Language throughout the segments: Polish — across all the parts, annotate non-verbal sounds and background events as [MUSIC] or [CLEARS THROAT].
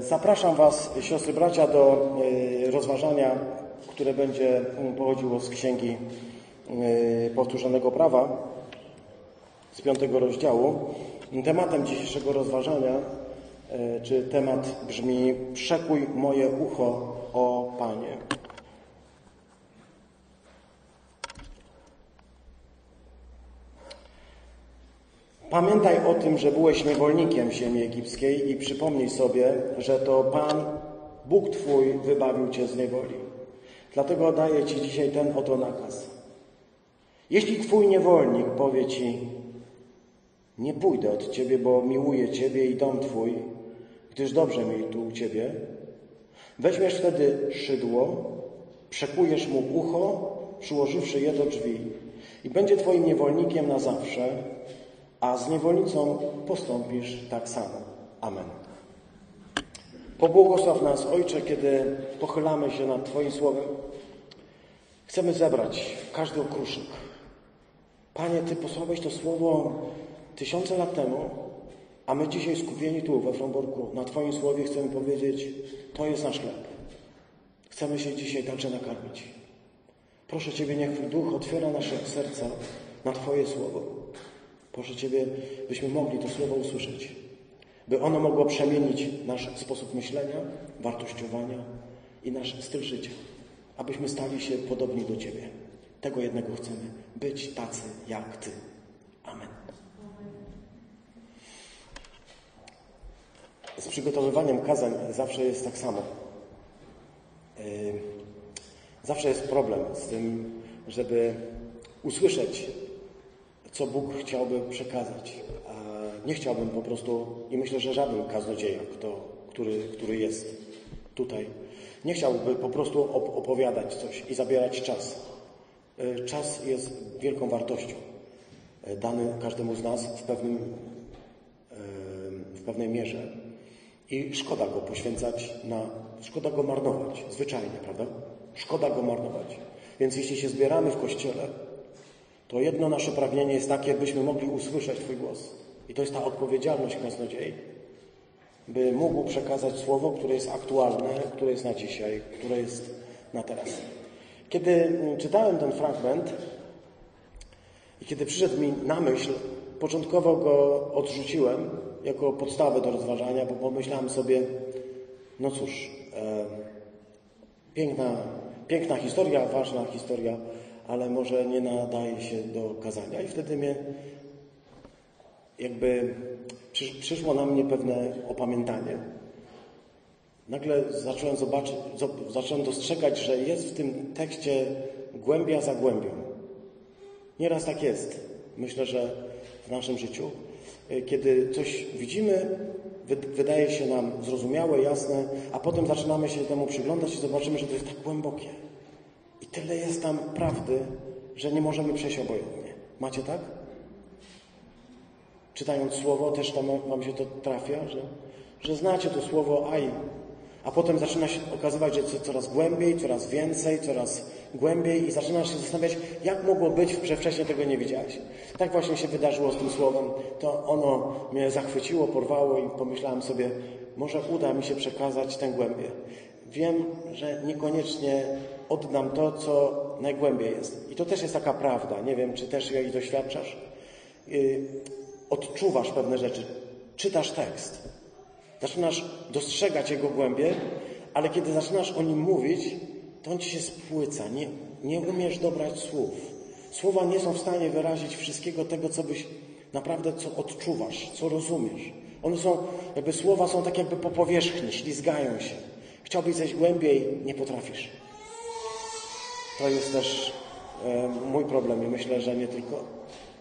Zapraszam Was, siostry bracia, do y, rozważania, które będzie mm, pochodziło z Księgi y, Powtórzonego Prawa, z piątego rozdziału. Tematem dzisiejszego rozważania, y, czy temat brzmi Przekuj moje ucho, o Panie. Pamiętaj o tym, że byłeś niewolnikiem ziemi egipskiej i przypomnij sobie, że to Pan, Bóg Twój, wybawił Cię z niewoli. Dlatego daję Ci dzisiaj ten oto nakaz. Jeśli Twój niewolnik powie Ci, nie pójdę od Ciebie, bo miłuję Ciebie i dom Twój, gdyż dobrze mi tu u Ciebie, weźmiesz wtedy szydło, przekujesz mu ucho, przyłożywszy je do drzwi i będzie Twoim niewolnikiem na zawsze, a z niewolnicą postąpisz tak samo. Amen. Pobłogosław nas, Ojcze, kiedy pochylamy się nad Twoim Słowem. Chcemy zebrać każdy okruszek. Panie, Ty posłałeś to Słowo tysiące lat temu, a my dzisiaj skupieni tu we Fromborku na Twoim Słowie chcemy powiedzieć, to jest nasz chleb. Chcemy się dzisiaj także nakarmić. Proszę Ciebie, niech Duch otwiera nasze serca na Twoje Słowo. Proszę Ciebie, byśmy mogli to słowo usłyszeć, by ono mogło przemienić nasz sposób myślenia, wartościowania i nasz styl życia, abyśmy stali się podobni do Ciebie. Tego jednego chcemy, być tacy jak Ty. Amen. Z przygotowywaniem kazań zawsze jest tak samo. Zawsze jest problem z tym, żeby usłyszeć co Bóg chciałby przekazać. Nie chciałbym po prostu, i myślę, że żaden kaznodzieja, kto, który, który jest tutaj, nie chciałby po prostu opowiadać coś i zabierać czas. Czas jest wielką wartością, dany każdemu z nas w, pewnym, w pewnej mierze. I szkoda go poświęcać na, szkoda go marnować, zwyczajnie, prawda? Szkoda go marnować. Więc jeśli się zbieramy w kościele, to jedno nasze pragnienie jest takie, byśmy mogli usłyszeć Twój głos. I to jest ta odpowiedzialność kaznodziei, by mógł przekazać słowo, które jest aktualne, które jest na dzisiaj, które jest na teraz. Kiedy czytałem ten fragment i kiedy przyszedł mi na myśl, początkowo go odrzuciłem jako podstawę do rozważania, bo pomyślałem sobie, no cóż, e, piękna, piękna historia, ważna historia, ale może nie nadaje się do kazania. I wtedy mnie jakby przyszło na mnie pewne opamiętanie. Nagle zacząłem zobaczyć, zacząłem dostrzegać, że jest w tym tekście głębia za głębią. Nieraz tak jest. Myślę, że w naszym życiu, kiedy coś widzimy, wydaje się nam zrozumiałe, jasne, a potem zaczynamy się temu przyglądać i zobaczymy, że to jest tak głębokie. I tyle jest tam prawdy, że nie możemy przejść obojętnie. Macie tak? Czytając słowo, też tam wam się to trafia, że, że znacie to słowo aj, a potem zaczyna się okazywać, że coraz głębiej, coraz więcej, coraz głębiej i zaczynasz się zastanawiać, jak mogło być, że wcześniej tego nie widziałeś. Tak właśnie się wydarzyło z tym słowem. To ono mnie zachwyciło, porwało i pomyślałem sobie, może uda mi się przekazać tę głębię. Wiem, że niekoniecznie oddam to, co najgłębiej jest. I to też jest taka prawda. Nie wiem, czy też jej doświadczasz. Yy, odczuwasz pewne rzeczy, czytasz tekst, zaczynasz dostrzegać jego głębie, ale kiedy zaczynasz o nim mówić, to on ci się spłyca. Nie, nie umiesz dobrać słów. Słowa nie są w stanie wyrazić wszystkiego tego, co byś naprawdę co odczuwasz, co rozumiesz. One są, jakby słowa są tak jakby po powierzchni, ślizgają się. Chciałbyś zejść głębiej, nie potrafisz. To jest też e, mój problem i myślę, że nie tylko.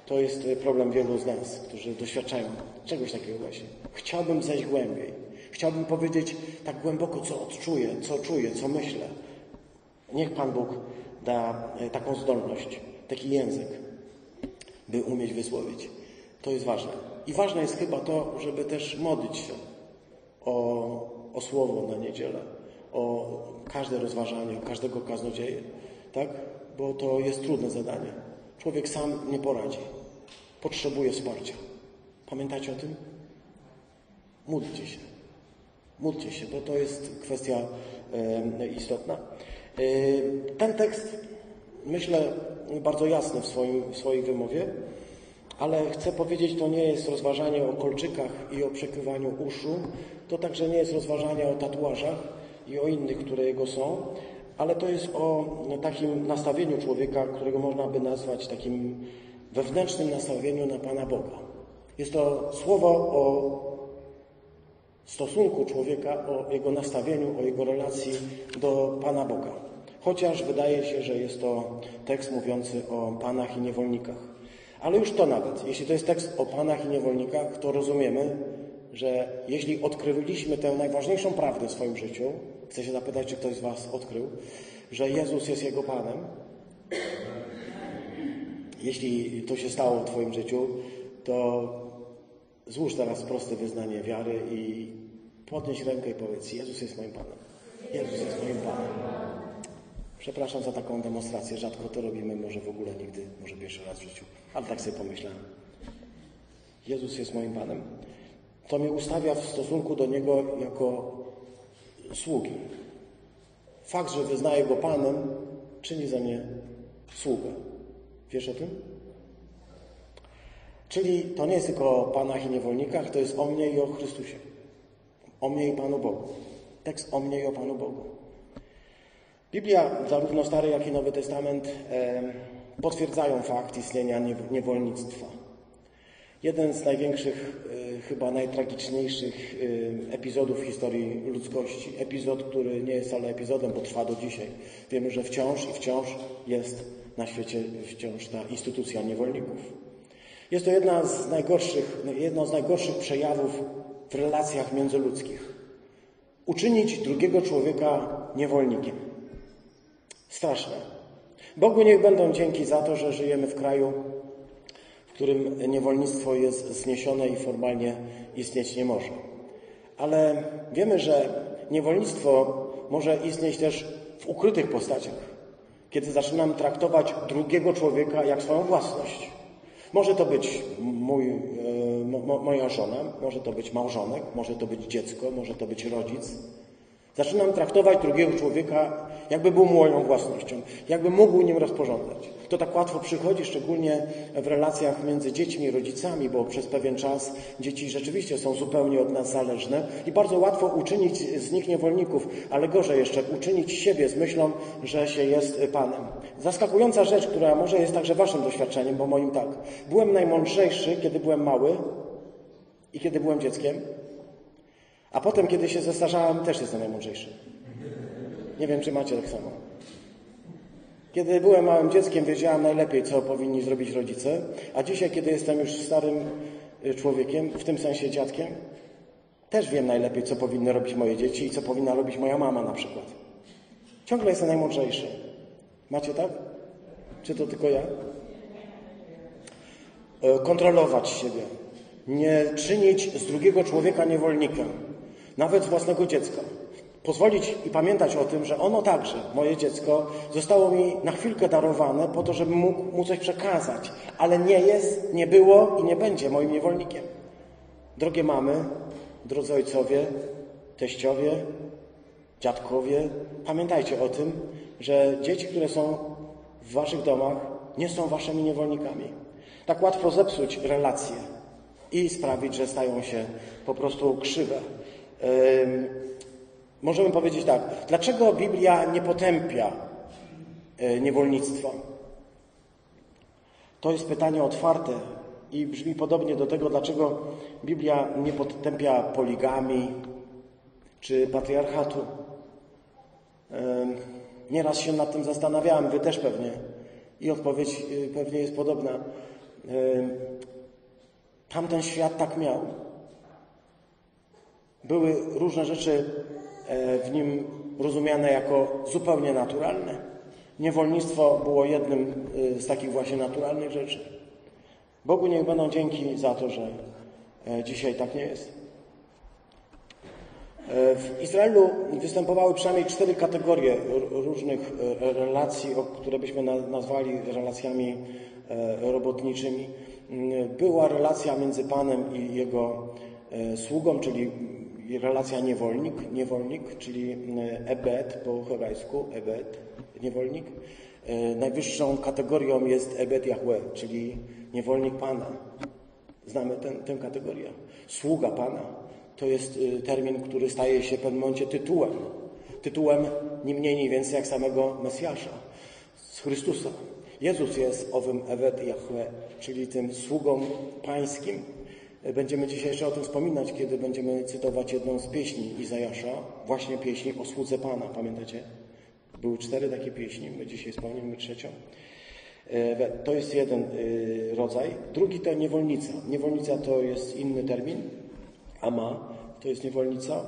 To jest problem wielu z nas, którzy doświadczają czegoś takiego właśnie. Chciałbym zejść głębiej. Chciałbym powiedzieć tak głęboko, co odczuję, co czuję, co myślę. Niech Pan Bóg da e, taką zdolność, taki język, by umieć wysłowić. To jest ważne. I ważne jest chyba to, żeby też modlić się o, o słowo na niedzielę, o każde rozważanie, o każdego kaznodzieję tak? Bo to jest trudne zadanie. Człowiek sam nie poradzi. Potrzebuje wsparcia. Pamiętacie o tym? Módlcie się. Módlcie się, bo to jest kwestia e, istotna. E, ten tekst, myślę, bardzo jasny w, swoim, w swojej wymowie, ale chcę powiedzieć, to nie jest rozważanie o kolczykach i o przekrywaniu uszu, to także nie jest rozważanie o tatuażach i o innych, które jego są, ale to jest o takim nastawieniu człowieka, którego można by nazwać takim wewnętrznym nastawieniu na Pana Boga. Jest to słowo o stosunku człowieka, o jego nastawieniu, o jego relacji do Pana Boga. Chociaż wydaje się, że jest to tekst mówiący o panach i niewolnikach. Ale już to nawet, jeśli to jest tekst o panach i niewolnikach, to rozumiemy, że jeśli odkryliśmy tę najważniejszą prawdę w swoim życiu, chcę się zapytać, czy ktoś z Was odkrył, że Jezus jest Jego Panem, jeśli to się stało w Twoim życiu, to złóż teraz proste wyznanie wiary i podnieś rękę i powiedz: Jezus jest moim Panem. Jezus jest moim Panem. Przepraszam za taką demonstrację. Rzadko to robimy, może w ogóle nigdy, może pierwszy raz w życiu, ale tak sobie pomyślałem. Jezus jest moim Panem. To mnie ustawia w stosunku do Niego jako sługi. Fakt, że wyznaję Go Panem, czyni ze mnie sługę. Wiesz o tym? Czyli to nie jest tylko o Panach i niewolnikach, to jest o mnie i o Chrystusie. O mnie i Panu Bogu. Tekst o mnie i o Panu Bogu. Biblia, zarówno Stary, jak i Nowy Testament, e, potwierdzają fakt istnienia niewolnictwa. Jeden z największych, e, chyba najtragiczniejszych e, epizodów w historii ludzkości. Epizod, który nie jest wcale epizodem, bo trwa do dzisiaj. Wiemy, że wciąż i wciąż jest na świecie wciąż ta instytucja niewolników. Jest to jedna z najgorszych, jedno z najgorszych przejawów w relacjach międzyludzkich. Uczynić drugiego człowieka niewolnikiem. Straszne. Bogu niech będą dzięki za to, że żyjemy w kraju, którym niewolnictwo jest zniesione i formalnie istnieć nie może. Ale wiemy, że niewolnictwo może istnieć też w ukrytych postaciach, kiedy zaczynam traktować drugiego człowieka jak swoją własność. Może to być mój, e, moja żona, może to być małżonek, może to być dziecko, może to być rodzic. Zaczynam traktować drugiego człowieka, jakby był moją własnością, jakby mógł nim rozporządzać. To tak łatwo przychodzi, szczególnie w relacjach między dziećmi i rodzicami, bo przez pewien czas dzieci rzeczywiście są zupełnie od nas zależne i bardzo łatwo uczynić z nich niewolników, ale gorzej jeszcze, uczynić siebie z myślą, że się jest Panem. Zaskakująca rzecz, która może jest także Waszym doświadczeniem, bo moim tak. Byłem najmądrzejszy, kiedy byłem mały i kiedy byłem dzieckiem, a potem, kiedy się zestarzałem, też jestem najmądrzejszy. Nie wiem, czy macie tak samo. Kiedy byłem małym dzieckiem, wiedziałem najlepiej, co powinni zrobić rodzice, a dzisiaj, kiedy jestem już starym y, człowiekiem, w tym sensie dziadkiem, też wiem najlepiej, co powinny robić moje dzieci i co powinna robić moja mama na przykład. Ciągle jestem najmądrzejszy. Macie tak? Czy to tylko ja? E, kontrolować siebie. Nie czynić z drugiego człowieka niewolnika nawet własnego dziecka. Pozwolić i pamiętać o tym, że ono także, moje dziecko, zostało mi na chwilkę darowane po to, żebym mógł mu coś przekazać, ale nie jest, nie było i nie będzie moim niewolnikiem. Drogie mamy, drodzy ojcowie, teściowie, dziadkowie, pamiętajcie o tym, że dzieci, które są w waszych domach, nie są waszymi niewolnikami. Tak łatwo zepsuć relacje i sprawić, że stają się po prostu krzywe. Możemy powiedzieć tak, dlaczego Biblia nie potępia e, niewolnictwa? To jest pytanie otwarte i brzmi podobnie do tego, dlaczego Biblia nie potępia poligami czy patriarchatu. Nieraz się nad tym zastanawiałem, wy też pewnie. I odpowiedź y, pewnie jest podobna. Tamten świat tak miał. Były różne rzeczy e, w nim rozumiane jako zupełnie naturalne. Niewolnictwo było jednym e, z takich właśnie naturalnych rzeczy. Bogu niech będą dzięki za to, że e, dzisiaj tak nie jest. W Izraelu występowały przynajmniej cztery kategorie różnych relacji, które byśmy nazwali relacjami robotniczymi. Była relacja między Panem i jego sługą, czyli relacja niewolnik, niewolnik, czyli ebed po hebrajsku, ebed, niewolnik. Najwyższą kategorią jest ebed Yahweh, czyli niewolnik Pana. Znamy ten, tę kategorię. Sługa Pana to jest termin, który staje się w pewnym momencie tytułem. Tytułem nie mniej, nie więcej jak samego Mesjasza, z Chrystusa. Jezus jest owym Evet Yahweh, czyli tym sługą pańskim. Będziemy dzisiaj jeszcze o tym wspominać, kiedy będziemy cytować jedną z pieśni Izajasza, właśnie pieśni o słudze Pana, pamiętacie? Były cztery takie pieśni, my dzisiaj wspomnimy trzecią. To jest jeden y, rodzaj. Drugi to niewolnica. Niewolnica to jest inny termin. Ama to jest niewolnica.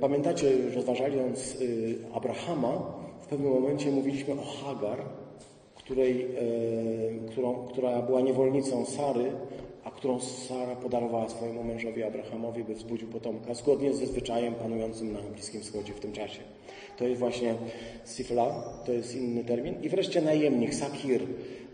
Pamiętacie, rozważając Abrahama, w pewnym momencie mówiliśmy o Hagar, której, którą, która była niewolnicą Sary, a którą Sara podarowała swojemu mężowi Abrahamowi, by wzbudził potomka, zgodnie ze zwyczajem panującym na Bliskim Wschodzie w tym czasie. To jest właśnie sifla, to jest inny termin. I wreszcie najemnik, sakir.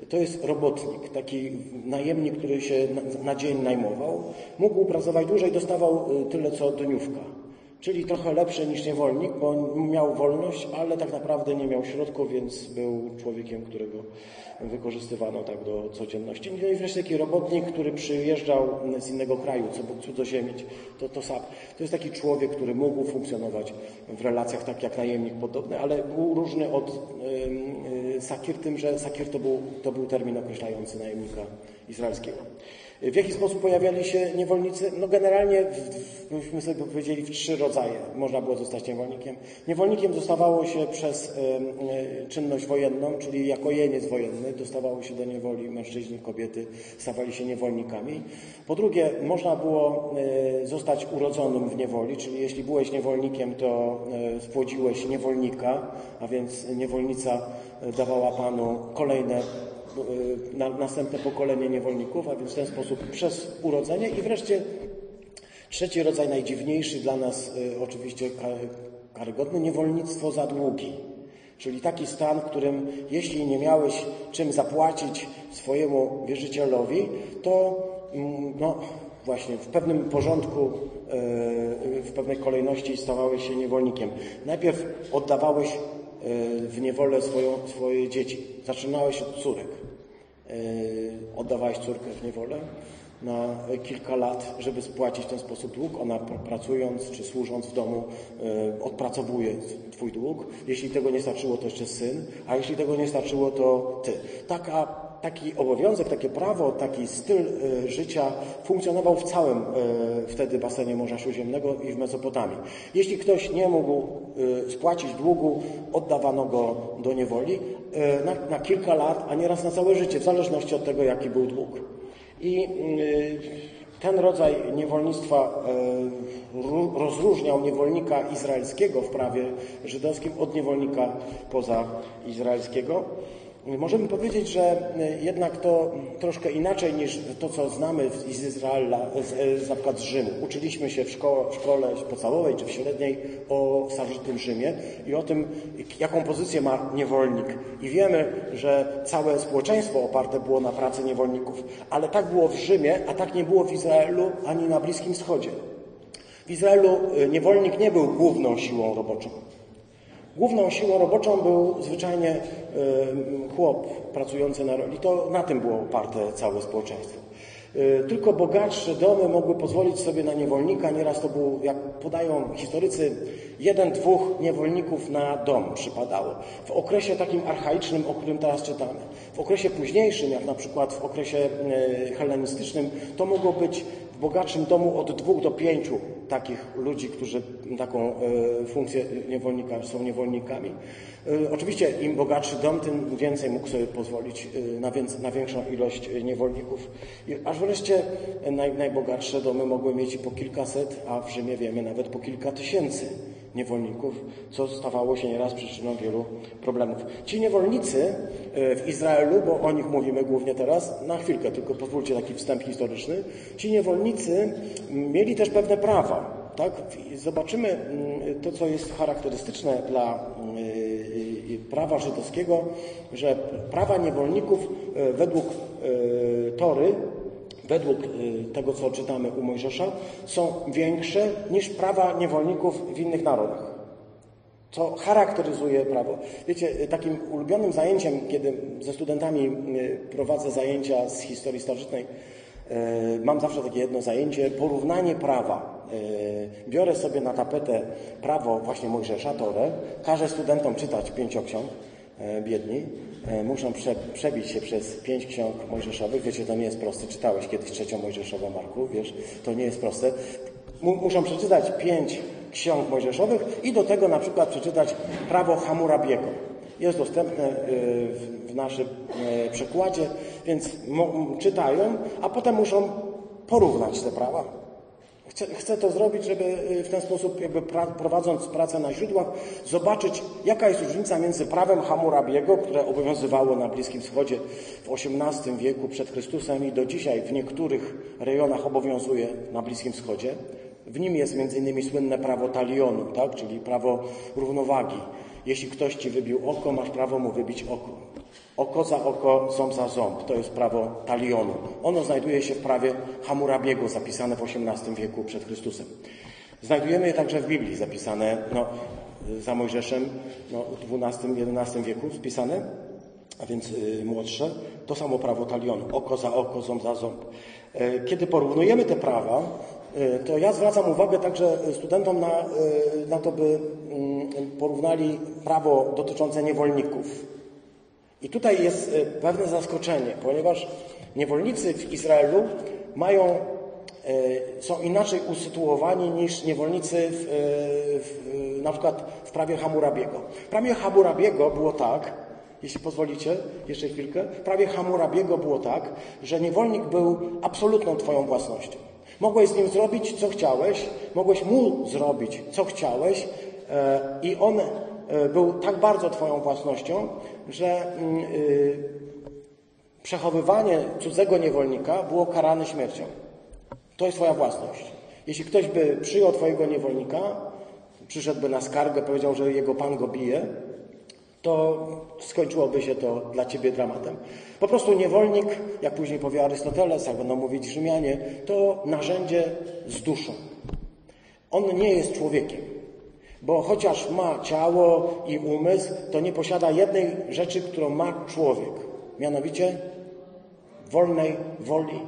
To jest robotnik, taki najemnik, który się na, na dzień najmował. Mógł pracować dłużej, dostawał y, tyle co dniówka. Czyli trochę lepszy niż niewolnik, bo miał wolność, ale tak naprawdę nie miał środków, więc był człowiekiem, którego wykorzystywano tak do codzienności. No i wreszcie taki robotnik, który przyjeżdżał z innego kraju, cudzoziemić, to, to SAP. To jest taki człowiek, który mógł funkcjonować w relacjach tak jak najemnik podobny, ale był różny od yy, Sakir tym, że Sakir to był, to był termin określający najemnika izraelskiego. W jaki sposób pojawiali się niewolnicy? No generalnie, myśmy sobie powiedzieli, w trzy rodzaje można było zostać niewolnikiem. Niewolnikiem zostawało się przez e, czynność wojenną, czyli jako jeniec wojenny dostawało się do niewoli mężczyźni, kobiety stawali się niewolnikami. Po drugie, można było e, zostać urodzonym w niewoli, czyli jeśli byłeś niewolnikiem, to spłodziłeś e, niewolnika, a więc niewolnica dawała Panu kolejne na następne pokolenie niewolników, a więc w ten sposób przez urodzenie i wreszcie trzeci rodzaj, najdziwniejszy dla nas y, oczywiście karygodny, niewolnictwo za długi. Czyli taki stan, w którym jeśli nie miałeś czym zapłacić swojemu wierzycielowi, to mm, no, właśnie w pewnym porządku, y, w pewnej kolejności stawałeś się niewolnikiem. Najpierw oddawałeś w niewolę swoją, swoje dzieci. Zaczynałeś od córek. E, oddawałeś córkę w niewolę na kilka lat, żeby spłacić w ten sposób dług. Ona pracując czy służąc w domu e, odpracowuje Twój dług. Jeśli tego nie starczyło, to jeszcze syn, a jeśli tego nie starczyło, to Ty. Taka, taki obowiązek, takie prawo, taki styl e, życia funkcjonował w całym wtedy basenie Morza Śródziemnego i w Mesopotamii. Jeśli ktoś nie mógł spłacić długu, oddawano go do niewoli, E, na, na, kilka lat, a nieraz na całe życie, w zależności od tego, jaki był dług. I e, ten rodzaj niewolnictwa e, rozróżniał niewolnika izraelskiego w prawie żydowskim od niewolnika pozaizraelskiego. Możemy powiedzieć, że e, jednak to troszkę inaczej niż to, co znamy z Izraela, z, na przykład z Rzymu. Uczyliśmy się w szkole, w szkole podstawowej czy w średniej o starożytnym Rzymie i o tym, jaką pozycję ma niewolnik. I wiemy, że całe społeczeństwo oparte było na pracy niewolników. Ale tak było w Rzymie, a tak nie było w Izraelu ani na Bliskim Wschodzie. W Izraelu e, niewolnik nie był główną siłą roboczą. Główną siłą roboczą był zwyczajnie chłop pracujący na roli. To na tym było oparte całe społeczeństwo. E, tylko bogatsze domy mogły pozwolić sobie na niewolnika. Nieraz to był, jak podają historycy, jeden, dwóch niewolników na dom przypadało. W okresie takim archaicznym, o którym teraz czytamy. W okresie późniejszym, jak na przykład w okresie e, hellenistycznym, to mogło być w bogatszym domu od dwóch do pięciu takich ludzi, którzy taką e, funkcję niewolnika są niewolnikami. E, oczywiście im bogatszy dom, tym więcej mógł sobie pozwolić e, na, na większą ilość niewolników. Aż wreszcie naj, najbogatsze domy mogły mieć po kilkaset, a w Rzymie wiemy nawet po kilka tysięcy niewolników, co stawało się nieraz przyczyną wielu problemów. Ci niewolnicy w Izraelu, bo o nich mówimy głównie teraz, na chwilkę, tylko pozwólcie taki wstęp historyczny, ci niewolnicy mieli też pewne prawa. Tak? Zobaczymy mm, to, co jest charakterystyczne dla mm, prawa żydowskiego, że prawa niewolników y, według Tory według y, tego, co czytamy u Mojżesza, są większe niż prawa niewolników w innych narodach. Co charakteryzuje prawo. Wiecie, y, takim ulubionym zajęciem, kiedy ze studentami y, prowadzę zajęcia z historii starożytnej, mam zawsze takie jedno zajęcie, porównanie prawa. Biorę sobie na tapetę prawo właśnie Mojżesza, Torę, każę studentom czytać pięcioksiąg, biedni, E, muszą prze, przebić się przez pięć ksiąg mojżeszowych. Wiecie, to nie jest proste. Czytałeś kiedyś trzecią mojżeszową, Marku, wiesz, to nie jest proste. muszą przeczytać pięć ksiąg mojżeszowych i do tego na przykład przeczytać prawo Hamurabiego. Jest dostępne e, w naszym e, przekładzie, więc czytają, a potem muszą porównać te prawa. Chcę, chcę, to zrobić, żeby y, w ten sposób, jakby pra, prowadząc pracę na źródłach, zobaczyć, jaka jest różnica między prawem Hammurabiego, które obowiązywało na Bliskim Wschodzie w XVIII wieku przed Chrystusem i do dzisiaj w niektórych rejonach obowiązuje na Bliskim Wschodzie. W nim jest innymi słynne prawo talionu, tak? czyli prawo równowagi. Jeśli ktoś ci wybił oko, masz prawo mu wybić oko. Oko za oko, ząb za ząb. To jest prawo talionu. Ono znajduje się w prawie Hammurabiego, zapisane w XVIII wieku przed Chrystusem. Znajdujemy je także w Biblii, zapisane no, za Mojżeszem no, w XII-XI wieku spisane, a więc y, młodsze. To samo prawo talionu. Oko za oko, ząb za ząb. E, kiedy porównujemy te prawa, e, to ja zwracam uwagę także studentom na, e, na to, by mm, porównali prawo dotyczące niewolników i tutaj jest e, pewne zaskoczenie, ponieważ niewolnicy w Izraelu mają, e, są inaczej usytuowani niż niewolnicy w, e, w, na przykład w prawie Hamurabiego. W prawie Hamurabiego było tak, jeśli pozwolicie, jeszcze chwilkę, w prawie Hamurabiego było tak, że niewolnik był absolutną Twoją własnością. Mogłeś z nim zrobić, co chciałeś, mogłeś mu zrobić, co chciałeś i on był tak bardzo Twoją własnością, że mm, y, przechowywanie cudzego niewolnika było karane śmiercią. To jest Twoja własność. Jeśli ktoś by przyjął Twojego niewolnika, przyszedłby na skargę, powiedział, że jego pan go bije, to skończyłoby się to dla Ciebie dramatem. Po prostu niewolnik, jak później powie Arystoteles, jak będą mówić Rzymianie, to narzędzie z duszą. On nie jest człowiekiem. Bo chociaż ma ciało i umysł, to nie posiada jednej rzeczy, którą ma człowiek. Mianowicie wolnej woli.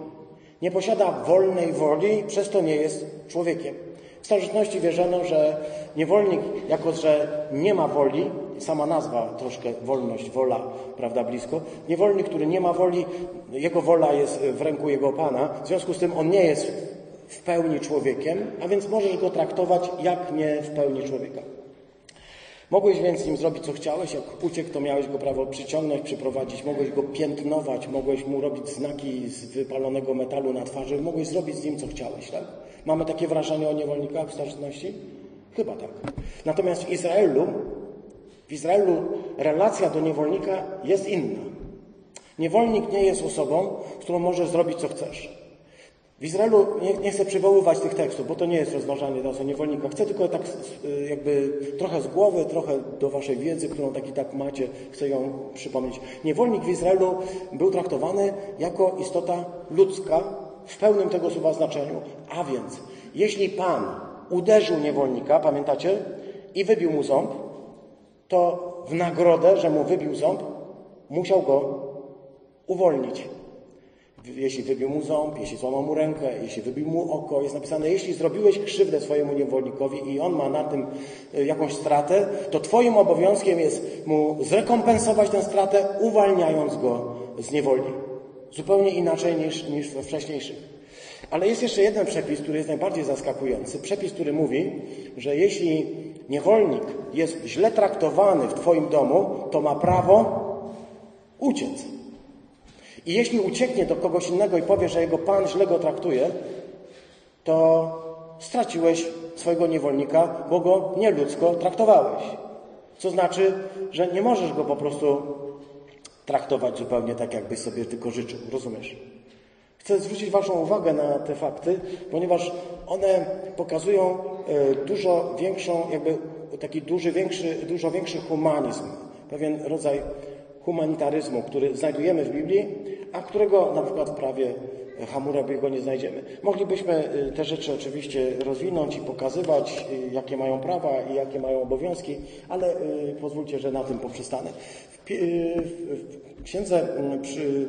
Nie posiada wolnej woli, przez to nie jest człowiekiem. W starożytności wierzono, że niewolnik, jako że nie ma woli, sama nazwa troszkę wolność, wola, prawda, blisko, niewolnik, który nie ma woli, jego wola jest w ręku jego pana, w związku z tym on nie jest w pełni człowiekiem, a więc możesz go traktować jak nie w pełni człowieka. Mogłeś więc z nim zrobić, co chciałeś. Jak uciekł, to miałeś go prawo przyciągnąć, przyprowadzić. Mogłeś go piętnować, mogłeś mu robić znaki z wypalonego metalu na twarzy. Mogłeś zrobić z nim, co chciałeś, tak? Mamy takie wrażenie o niewolnikach w starożytności? Chyba tak. Natomiast w Izraelu, w Izraelu relacja do niewolnika jest inna. Niewolnik nie jest osobą, z którą możesz zrobić, co chcesz. W Izraelu nie, nie, chcę przywoływać tych tekstów, bo to nie jest rozważanie teraz o niewolnikach. Chcę tylko tak y, jakby trochę z głowy, trochę do waszej wiedzy, którą tak i tak macie, chcę ją przypomnieć. Niewolnik w Izraelu był traktowany jako istota ludzka w pełnym tego słowa znaczeniu. A więc, jeśli Pan uderzył niewolnika, pamiętacie, i wybił mu ząb, to w nagrodę, że mu wybił ząb, musiał go uwolnić jeśli wybił mu ząb, jeśli złamał mu rękę, jeśli wybił mu oko, jest napisane, jeśli zrobiłeś krzywdę swojemu niewolnikowi i on ma na tym e, jakąś stratę, to Twoim obowiązkiem jest mu zrekompensować tę stratę, uwalniając go z niewoli. Zupełnie inaczej niż, niż we wcześniejszych. Ale jest jeszcze jeden przepis, który jest najbardziej zaskakujący. Przepis, który mówi, że jeśli niewolnik jest źle traktowany w Twoim domu, to ma prawo uciec. I jeśli ucieknie do kogoś innego i powie, że jego pan źle go traktuje, to straciłeś swojego niewolnika, bo go nieludzko traktowałeś. Co znaczy, że nie możesz go po prostu traktować zupełnie tak, jakbyś sobie tylko życzył. Rozumiesz? Chcę zwrócić Waszą uwagę na te fakty, ponieważ one pokazują e, dużo większą, jakby taki duży, większy, dużo większy humanizm, pewien rodzaj humanitaryzmu, który znajdujemy w Biblii, a którego na przykład w prawie Hammurabiego nie znajdziemy. Moglibyśmy y, te rzeczy oczywiście rozwinąć i pokazywać, y, jakie mają prawa i jakie mają obowiązki, ale pozwólcie, że na tym poprzestanę. W, Księdze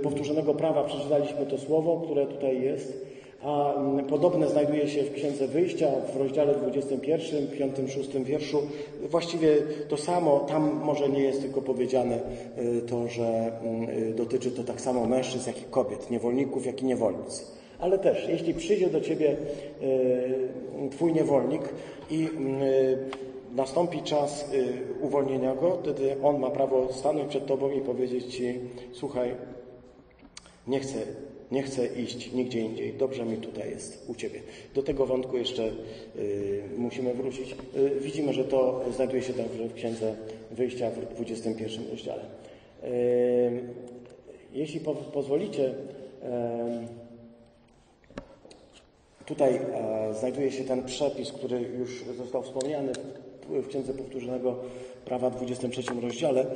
Powtórzonego Prawa przeczytaliśmy to słowo, które tutaj jest a mm, podobne znajduje się w Księdze Wyjścia w rozdziale 21, 5, 6 wierszu. Właściwie to samo, tam może nie jest tylko powiedziane y, to, że mm, y, dotyczy to tak samo mężczyzn, jak i kobiet, niewolników, jak i niewolnic. Ale też, jeśli przyjdzie do Ciebie y, Twój niewolnik i mm, nastąpi czas uwolnienia go, wtedy on ma prawo stanąć przed Tobą i powiedzieć Ci, słuchaj, nie chcę nie chcę iść nigdzie indziej. Dobrze mi tutaj jest, u Ciebie. Do tego wątku jeszcze y, musimy wrócić. Y, widzimy, że to znajduje się także w Księdze Wyjścia w 21 rozdziale. Y, jeśli po, pozwolicie, tutaj znajduje się ten przepis, który już został wspomniany w Księdze Powtórzonego prawa w 23 rozdziale, e,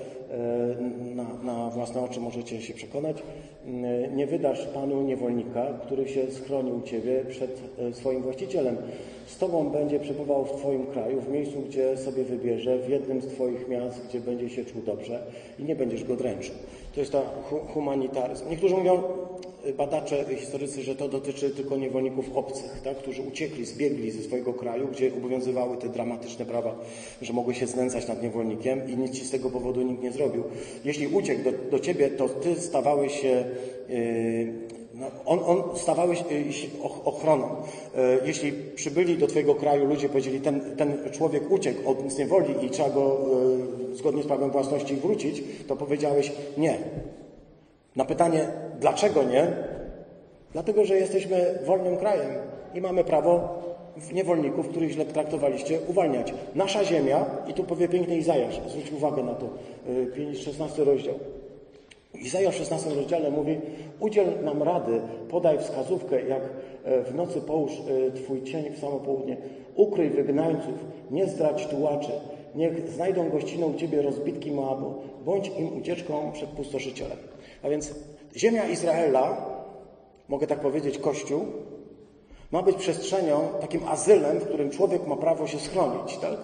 na, na własne oczy możecie się przekonać, e, nie wydasz Panu niewolnika, który się schronił Ciebie przed e, swoim właścicielem. Z Tobą będzie przebywał w Twoim kraju, w miejscu, gdzie sobie wybierze, w jednym z Twoich miast, gdzie będzie się czuł dobrze i nie będziesz go dręczył. To jest ta humanitaryzm. Niektórzy mówią, badacze, historycy, że to dotyczy tylko niewolników obcych, tak, którzy uciekli, zbiegli ze swojego kraju, gdzie obowiązywały te dramatyczne prawa, że mogły się znęcać nad niewolnikiem i nic ci z tego powodu nikt nie zrobił. Jeśli uciekł do, do ciebie, to ty stawałeś się yy, no, on, on stawałeś się ochroną. Yy, jeśli przybyli do Twojego kraju ludzie powiedzieli, ten, ten człowiek uciekł od niewoli i trzeba go yy, zgodnie z prawem własności wrócić, to powiedziałeś nie. Na pytanie, dlaczego nie? Dlatego, że jesteśmy wolnym krajem i mamy prawo niewolników, których źle traktowaliście, uwalniać. Nasza ziemia, i tu powie piękny Izajasz, zwróć uwagę na to, 16 y, rozdział. Izajasz w 16 rozdziale mówi, udziel nam rady, podaj wskazówkę, jak e, w nocy połóż e, Twój cień w samo południe, ukryj wygnańców, nie zdradź tułaczy, niech znajdą gościnę u Ciebie rozbitki Moabu, bądź im ucieczką przed pustoszycielem. A więc ziemia Izraela, mogę tak powiedzieć, Kościół, ma być przestrzenią, takim azylem, w którym człowiek ma prawo się schronić, tak?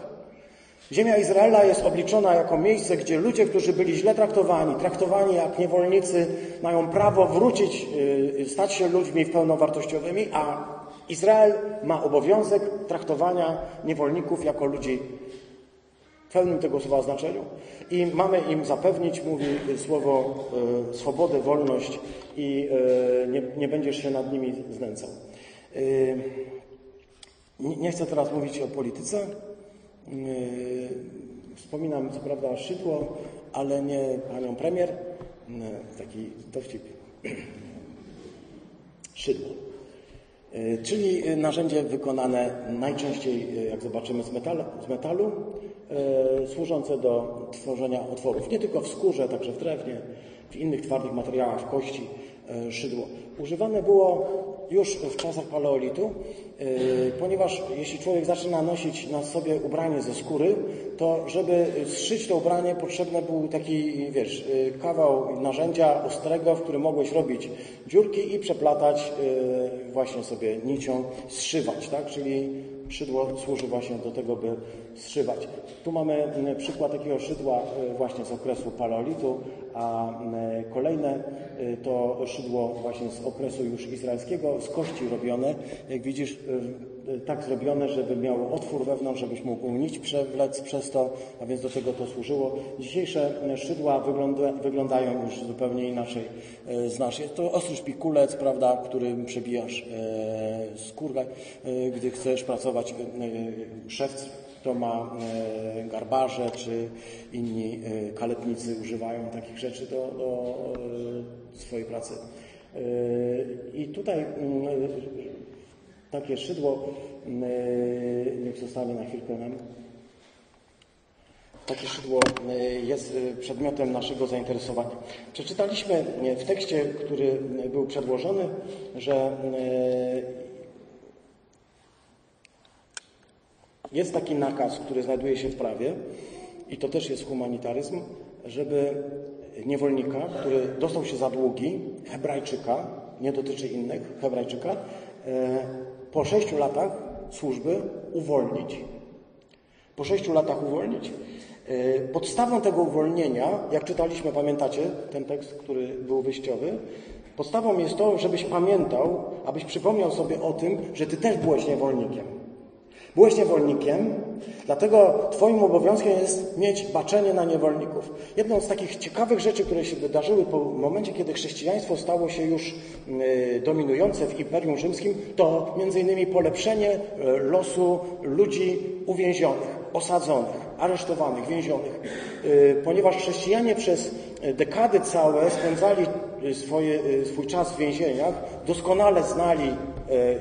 Ziemia Izraela jest obliczona jako miejsce, gdzie ludzie, którzy byli źle traktowani, traktowani jak niewolnicy, mają prawo wrócić, y, stać się ludźmi pełnowartościowymi, a Izrael ma obowiązek traktowania niewolników jako ludzi w pełnym tego słowa znaczeniu. I mamy im zapewnić, mówi słowo, y, swobodę, wolność i y, nie, nie będziesz się nad nimi znęcał. Nie chcę teraz mówić o polityce. Wspominam co prawda Szydło, ale nie panią premier. Taki dowcip. [CLEARS THROAT] Szydło. Czyli narzędzie wykonane najczęściej, jak zobaczymy, z metalu, z metalu służące do tworzenia otworów. Nie tylko w skórze, także w drewnie, w innych twardych materiałach, w kości, szydło. Używane było już w czasach paleolitu, y, ponieważ jeśli człowiek zaczyna nosić na sobie ubranie ze skóry, to żeby zszyć to ubranie potrzebny był taki, wiesz, kawał narzędzia ostrego, w którym mogłeś robić dziurki i przeplatać właśnie sobie nicią, zszywać, tak? Czyli szydło służy właśnie do tego, by zszywać. Tu mamy przykład takiego szydła właśnie z okresu paleolitu, a kolejne to szydło właśnie z okresu już izraelskiego, z kości robione. Jak widzisz, y, tak zrobione, żeby miało otwór wewnątrz, żebyś mógł nić przewlec przez to, a więc do tego to służyło. Dzisiejsze szydła wygląda, wyglądają już zupełnie inaczej. Y, znasz, to ostry szpikulec, prawda, którym przebijasz skórkę, gdy chcesz pracować szewc to ma garbarze, czy inni kaletnicy używają takich rzeczy do, do swojej pracy. I tutaj mm, takie szydło mm, niech zostanie na chwilkę nam. Takie szydło mm, jest przedmiotem naszego zainteresowania. Przeczytaliśmy w tekście, który był przedłożony, że jest taki nakaz, który znajduje się w prawie i to też jest humanitaryzm, żeby niewolnika, który dostał się za długi, Hebrajczyka, nie dotyczy innych, Hebrajczyka, e, po sześciu latach służby uwolnić. Po sześciu latach uwolnić. E, podstawą tego uwolnienia, jak czytaliśmy, pamiętacie ten tekst, który był wyjściowy, podstawą jest to, żebyś pamiętał, abyś przypomniał sobie o tym, że ty też byłeś niewolnikiem. Byłeś niewolnikiem, dlatego Twoim obowiązkiem jest mieć baczenie na niewolników. Jedną z takich ciekawych rzeczy, które się wydarzyły po momencie, kiedy chrześcijaństwo stało się już y, dominujące w Imperium Rzymskim, to innymi polepszenie y, losu ludzi uwięzionych, osadzonych, aresztowanych, więzionych. Y, ponieważ chrześcijanie przez dekady całe spędzali swoje, swój czas w więzieniach, doskonale znali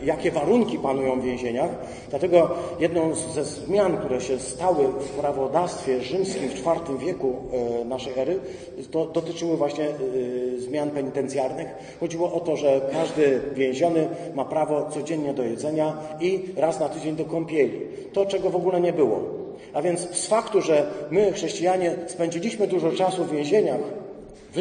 jakie warunki panują w więzieniach. Dlatego jedną ze zmian, które się stały w prawodawstwie rzymskim w IV wieku e, naszej ery, to dotyczyły właśnie e, zmian penitencjarnych. Chodziło o to, że każdy więziony ma prawo codziennie do jedzenia i raz na tydzień do kąpieli. To, czego w ogóle nie było. A więc z faktu, że my, chrześcijanie, spędziliśmy dużo czasu w więzieniach,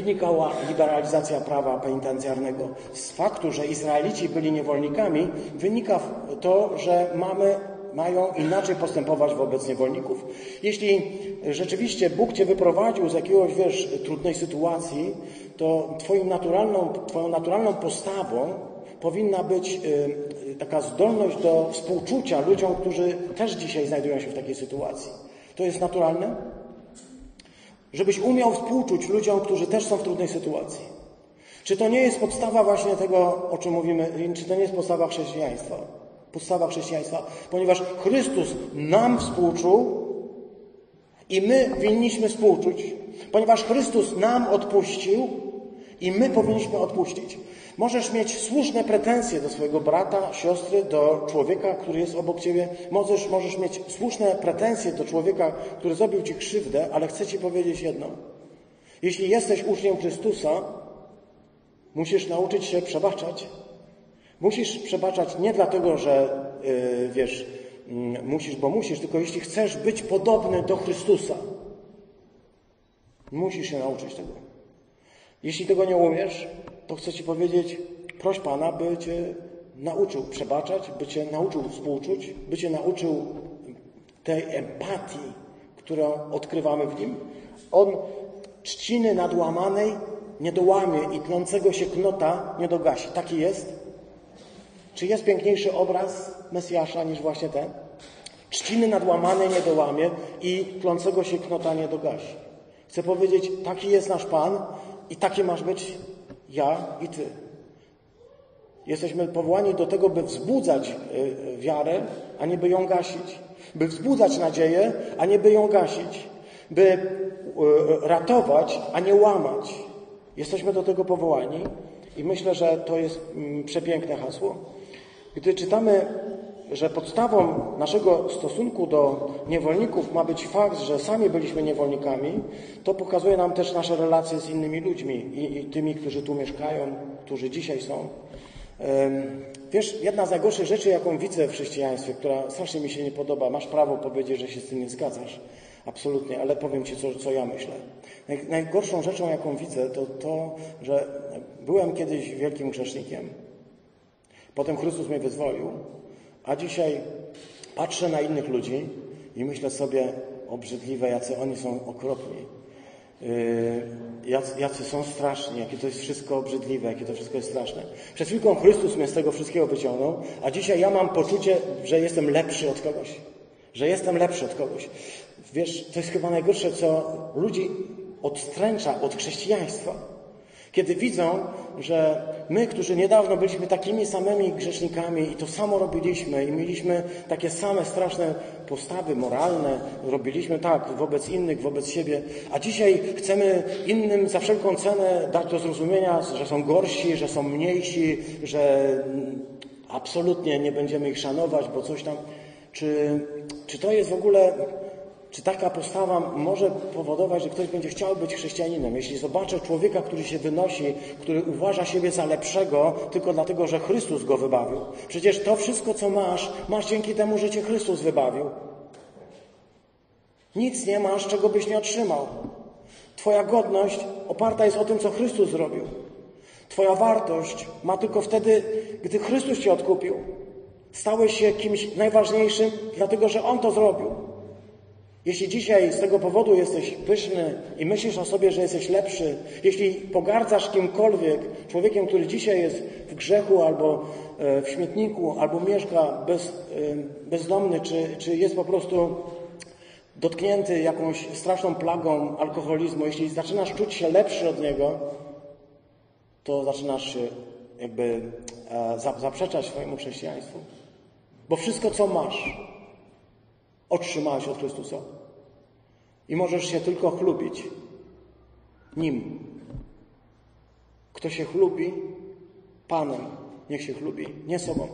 wynikała liberalizacja prawa penitencjarnego. Z faktu, że Izraelici byli niewolnikami, wynika to, że mamy mają inaczej postępować wobec niewolników. Jeśli rzeczywiście Bóg Cię wyprowadził z jakiegoś, wiesz, trudnej sytuacji, to twoją naturalną, twoją naturalną postawą powinna być y, taka zdolność do współczucia ludziom, którzy też dzisiaj znajdują się w takiej sytuacji. To jest naturalne? Żebyś umiał współczuć ludziom, którzy też są w trudnej sytuacji. Czy to nie jest podstawa właśnie tego, o czym mówimy, czy to nie jest podstawa chrześcijaństwa? Podstawa chrześcijaństwa, ponieważ Chrystus nam współczuł i my winniśmy współczuć, ponieważ Chrystus nam odpuścił i my powinniśmy odpuścić. Możesz mieć słuszne pretensje do swojego brata, siostry, do człowieka, który jest obok ciebie. Możesz, możesz mieć słuszne pretensje do człowieka, który zrobił ci krzywdę, ale chcę ci powiedzieć jedno. Jeśli jesteś uczniem Chrystusa, musisz nauczyć się przebaczać. Musisz przebaczać nie dlatego, że yy, wiesz, yy, musisz, bo musisz, tylko jeśli chcesz być podobny do Chrystusa. Musisz się nauczyć tego. Jeśli tego nie umiesz, to chcę Ci powiedzieć, proś Pana, by Cię nauczył przebaczać, by Cię nauczył współczuć, by Cię nauczył tej empatii, którą odkrywamy w Nim. On trzciny nadłamanej nie dołamie i tlącego się knota nie dogasi. Taki jest? Czy jest piękniejszy obraz Mesjasza niż właśnie ten? Trzciny nadłamanej nie dołamie i tlącego się knota nie dogasi. Chcę powiedzieć, taki jest nasz Pan i taki masz być ja i Ty. Jesteśmy powołani do tego, by wzbudzać y, wiarę, a nie by ją gasić. By wzbudzać nadzieję, a nie by ją gasić. By y, ratować, a nie łamać. Jesteśmy do tego powołani i myślę, że to jest mm, przepiękne hasło. Gdy czytamy że podstawą naszego stosunku do niewolników ma być fakt, że sami byliśmy niewolnikami, to pokazuje nam też nasze relacje z innymi ludźmi i, i tymi, którzy tu mieszkają, którzy dzisiaj są. Wiesz, jedna z najgorszych rzeczy, jaką widzę w chrześcijaństwie, która strasznie mi się nie podoba, masz prawo powiedzieć, że się z tym nie zgadzasz. Absolutnie, ale powiem Ci, co, co ja myślę. Najgorszą rzeczą, jaką widzę, to to, że byłem kiedyś wielkim grzesznikiem. Potem Chrystus mnie wyzwolił a dzisiaj patrzę na innych ludzi i myślę sobie, obrzydliwe, jacy oni są okropni. Yy, jacy, są straszni, jakie to jest wszystko obrzydliwe, jakie to wszystko jest straszne. Przed chwilką Chrystus mnie z tego wszystkiego wyciągnął, a dzisiaj ja mam poczucie, że jestem lepszy od kogoś. Że jestem lepszy od kogoś. Wiesz, to jest chyba najgorsze, co ludzi odstręcza od chrześcijaństwa. Kiedy widzą, że my, którzy niedawno byliśmy takimi samymi grzesznikami i to samo robiliśmy i mieliśmy takie same straszne postawy moralne, robiliśmy tak wobec innych, wobec siebie, a dzisiaj chcemy innym za wszelką cenę dać do zrozumienia, że są gorsi, że są mniejsi, że absolutnie nie będziemy ich szanować, bo coś tam. Czy, czy to jest w ogóle czy taka postawa może powodować, że ktoś będzie chciał być chrześcijaninem? Jeśli zobaczę człowieka, który się wynosi, który uważa siebie za lepszego tylko dlatego, że Chrystus go wybawił. Przecież to wszystko, co masz, masz dzięki temu, że cię Chrystus wybawił. Nic nie masz, czego byś nie otrzymał. Twoja godność oparta jest o tym, co Chrystus zrobił. Twoja wartość ma tylko wtedy, gdy Chrystus Cię odkupił. Stałeś się kimś najważniejszym, dlatego że On to zrobił. Jeśli dzisiaj z tego powodu jesteś pyszny i myślisz o sobie, że jesteś lepszy, jeśli pogardzasz kimkolwiek, człowiekiem, który dzisiaj jest w grzechu albo e, w śmietniku, albo mieszka bez, e, bezdomny, czy, czy jest po prostu dotknięty jakąś straszną plagą alkoholizmu, jeśli zaczynasz czuć się lepszy od niego, to zaczynasz się jakby e, zaprzeczać swojemu chrześcijaństwu. Bo wszystko, co masz, otrzymałeś od Chrystusa. I możesz się tylko chlubić Nim. Kto się chlubi Panem, niech się chlubi, nie sobą.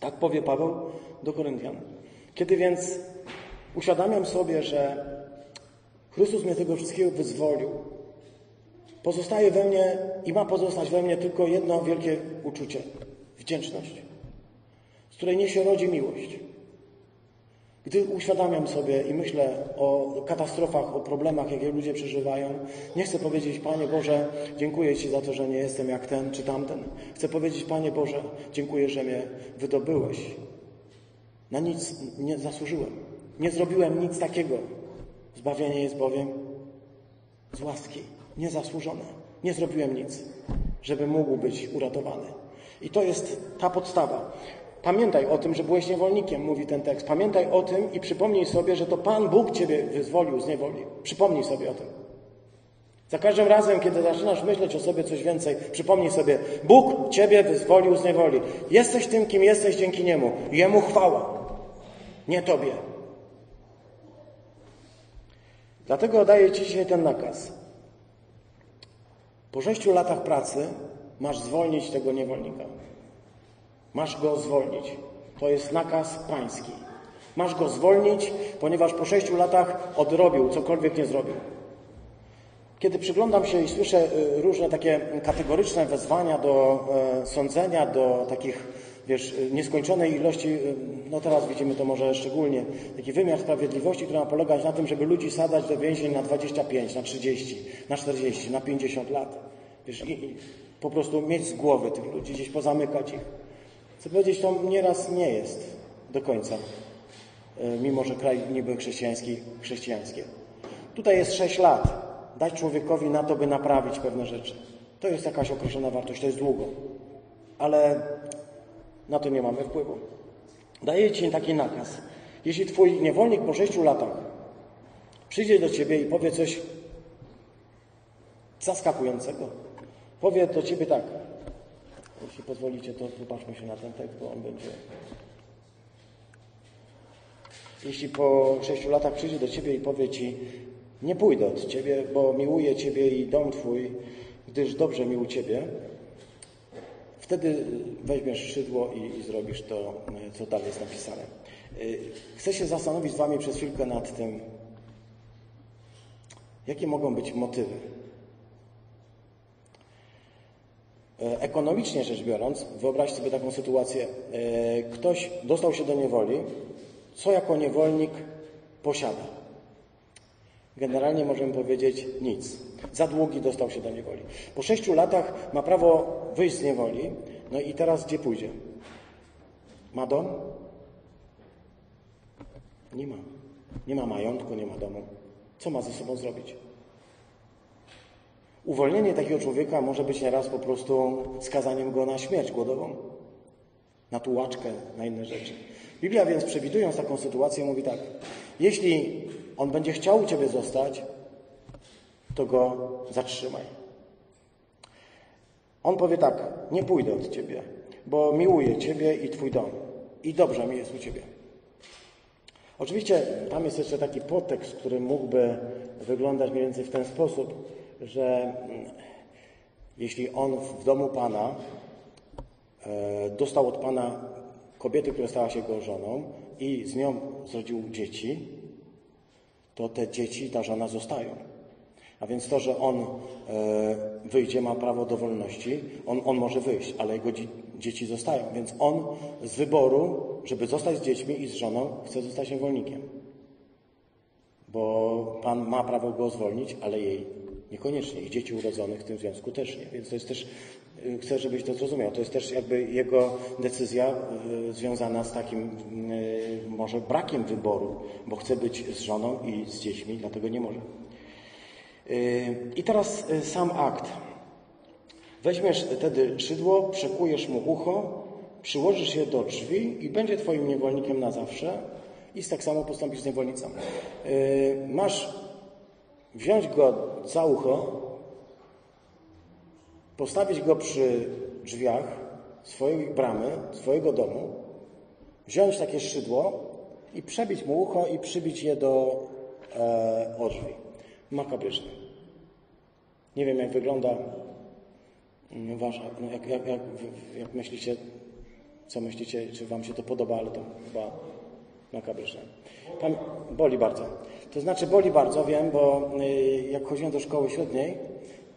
Tak powie Paweł do Koryntian. Kiedy więc uświadamiam sobie, że Chrystus mnie tego wszystkiego wyzwolił, pozostaje we mnie i ma pozostać we mnie tylko jedno wielkie uczucie wdzięczność, z której niesie rodzi miłość. Gdy uświadamiam sobie i myślę o katastrofach, o problemach, jakie ludzie przeżywają, nie chcę powiedzieć, Panie Boże, dziękuję Ci za to, że nie jestem jak ten czy tamten. Chcę powiedzieć, Panie Boże, dziękuję, że mnie wydobyłeś. Na nic nie zasłużyłem. Nie zrobiłem nic takiego. Zbawienie jest bowiem z łaski, niezasłużone. Nie zrobiłem nic, żeby mógł być uratowany. I to jest ta podstawa. Pamiętaj o tym, że byłeś niewolnikiem, mówi ten tekst. Pamiętaj o tym i przypomnij sobie, że to Pan Bóg Ciebie wyzwolił z niewoli. Przypomnij sobie o tym. Za każdym razem, kiedy zaczynasz myśleć o sobie coś więcej, przypomnij sobie, Bóg Ciebie wyzwolił z niewoli. Jesteś tym, kim jesteś dzięki Niemu. Jemu chwała, nie Tobie. Dlatego daję Ci dzisiaj ten nakaz. Po sześciu latach pracy masz zwolnić tego niewolnika. Masz go zwolnić. To jest nakaz pański. Masz go zwolnić, ponieważ po sześciu latach odrobił, cokolwiek nie zrobił. Kiedy przyglądam się i słyszę y, różne takie kategoryczne wezwania do e, sądzenia, do takich, wiesz, nieskończonej ilości, y, no teraz widzimy to może szczególnie, taki wymiar sprawiedliwości, który ma polegać na tym, żeby ludzi sadać do więzień na 25, na 30, na 40, na 50 lat. Wiesz, i, i po prostu mieć z głowy tych ludzi, gdzieś pozamykać ich. Chcę powiedzieć, to nieraz nie jest do końca, e, mimo że kraj niby chrześcijański, chrześcijańskie. Tutaj jest sześć lat. Dać człowiekowi na to, by naprawić pewne rzeczy. To jest jakaś określona wartość, to jest długo. Ale na to nie mamy wpływu. Daję Ci taki nakaz. Jeśli Twój niewolnik po sześciu latach przyjdzie do Ciebie i powie coś zaskakującego, powie do Ciebie tak, jeśli pozwolicie, to popatrzmy się na ten tekst, bo on będzie. Jeśli po sześciu latach przyjdzie do Ciebie i powie Ci, nie pójdę od Ciebie, bo miłuję Ciebie i dom Twój, gdyż dobrze mi u Ciebie, wtedy weźmiesz szydło i, i zrobisz to, co dalej jest napisane. Y, chcę się zastanowić z Wami przez chwilkę nad tym, jakie mogą być motywy E, ekonomicznie rzecz biorąc, wyobraź sobie taką sytuację. E, ktoś dostał się do niewoli, co jako niewolnik posiada? Generalnie możemy powiedzieć nic. Za długi dostał się do niewoli. Po sześciu latach ma prawo wyjść z niewoli, no i teraz gdzie pójdzie? Ma dom? Nie ma. Nie ma majątku, nie ma domu. Co ma ze sobą zrobić? Uwolnienie takiego człowieka może być nieraz po prostu skazaniem go na śmierć głodową, na tułaczkę, na inne rzeczy. Biblia więc przewidując taką sytuację mówi tak, jeśli on będzie chciał u Ciebie zostać, to go zatrzymaj. On powie tak, nie pójdę od Ciebie, bo miłuję Ciebie i Twój dom i dobrze mi jest u Ciebie. Oczywiście tam jest jeszcze taki podtekst, który mógłby wyglądać mniej więcej w ten sposób, że mm, jeśli on w domu Pana e, dostał od Pana kobiety, która stała się jego żoną i z nią zrodził dzieci, to te dzieci, ta żona zostają. A więc to, że on e, wyjdzie, ma prawo do wolności, on, on może wyjść, ale jego dzieci zostają. Więc on z wyboru, żeby zostać z dziećmi i z żoną, chce zostać niewolnikiem. Bo Pan ma prawo go zwolnić, ale jej Niekoniecznie. I dzieci urodzonych w tym związku też nie. Więc to jest też Y, Chcę, żebyś to zrozumiał. To jest też jakby jego decyzja y, związana z takim y, może brakiem wyboru, bo chce być z żoną i z dziećmi, dlatego nie może. I teraz sam akt. Weźmiesz wtedy szydło, przekujesz mu ucho, przyłożysz je do drzwi i będzie twoim niewolnikiem na zawsze i tak samo postąpisz z niewolnicą. Masz wziąć go za ucho, postawić go przy drzwiach swojej bramy, swojego domu, wziąć takie szydło i przebić mu ucho i przybić je do e, drzwi. Makabryczne. Nie wiem, jak wygląda mm, wasza, no jak, jak, jak, jak myślicie, co myślicie, czy wam się to podoba, ale to chyba makabryczne. Boli bardzo. To znaczy boli bardzo, wiem, bo y, jak chodziłem do szkoły średniej,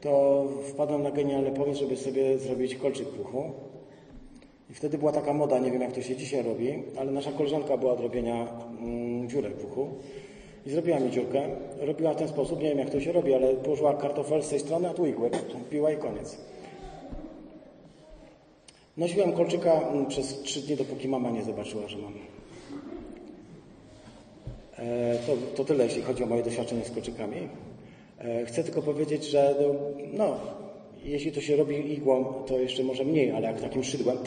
to wpadłem na genialny pomysł, żeby sobie zrobić kolczyk w uchu. I wtedy była taka moda, nie wiem jak to się dzisiaj robi, ale nasza koleżanka była od robienia mm, dziurek w. I zrobiła mi dziurkę. Robiła w ten sposób, nie wiem jak to się robi, ale położyła kartofel z tej strony, a tu igłę. Piła i koniec. Nosiłem kolczyka mm, przez trzy dni, dopóki mama nie zobaczyła, że mam. E, To, to tyle, jeśli chodzi o moje doświadczenie z kolczykami. E, Chcę tylko powiedzieć, że no, no, jeśli to się robi igłą, to jeszcze może mniej, ale jak takim szydłem,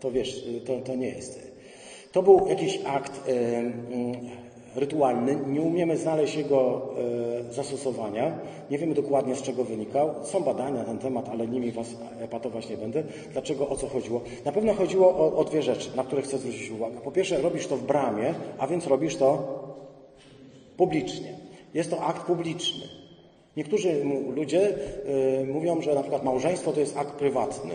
to wiesz, to, to nie jest. To był jakiś akt e, mm, rytualny, nie umiemy znaleźć jego e, zastosowania, nie wiemy dokładnie z czego wynikał. Są badania na ten temat, ale nimi was epatować nie będę. Dlaczego, o co chodziło? Na pewno chodziło o, o dwie rzeczy, na które chcę zwrócić uwagę. Po pierwsze, robisz to w bramie, a więc robisz to publicznie. Jest to akt publiczny. Niektórzy ludzie y, mówią, że na przykład małżeństwo to jest akt prywatny.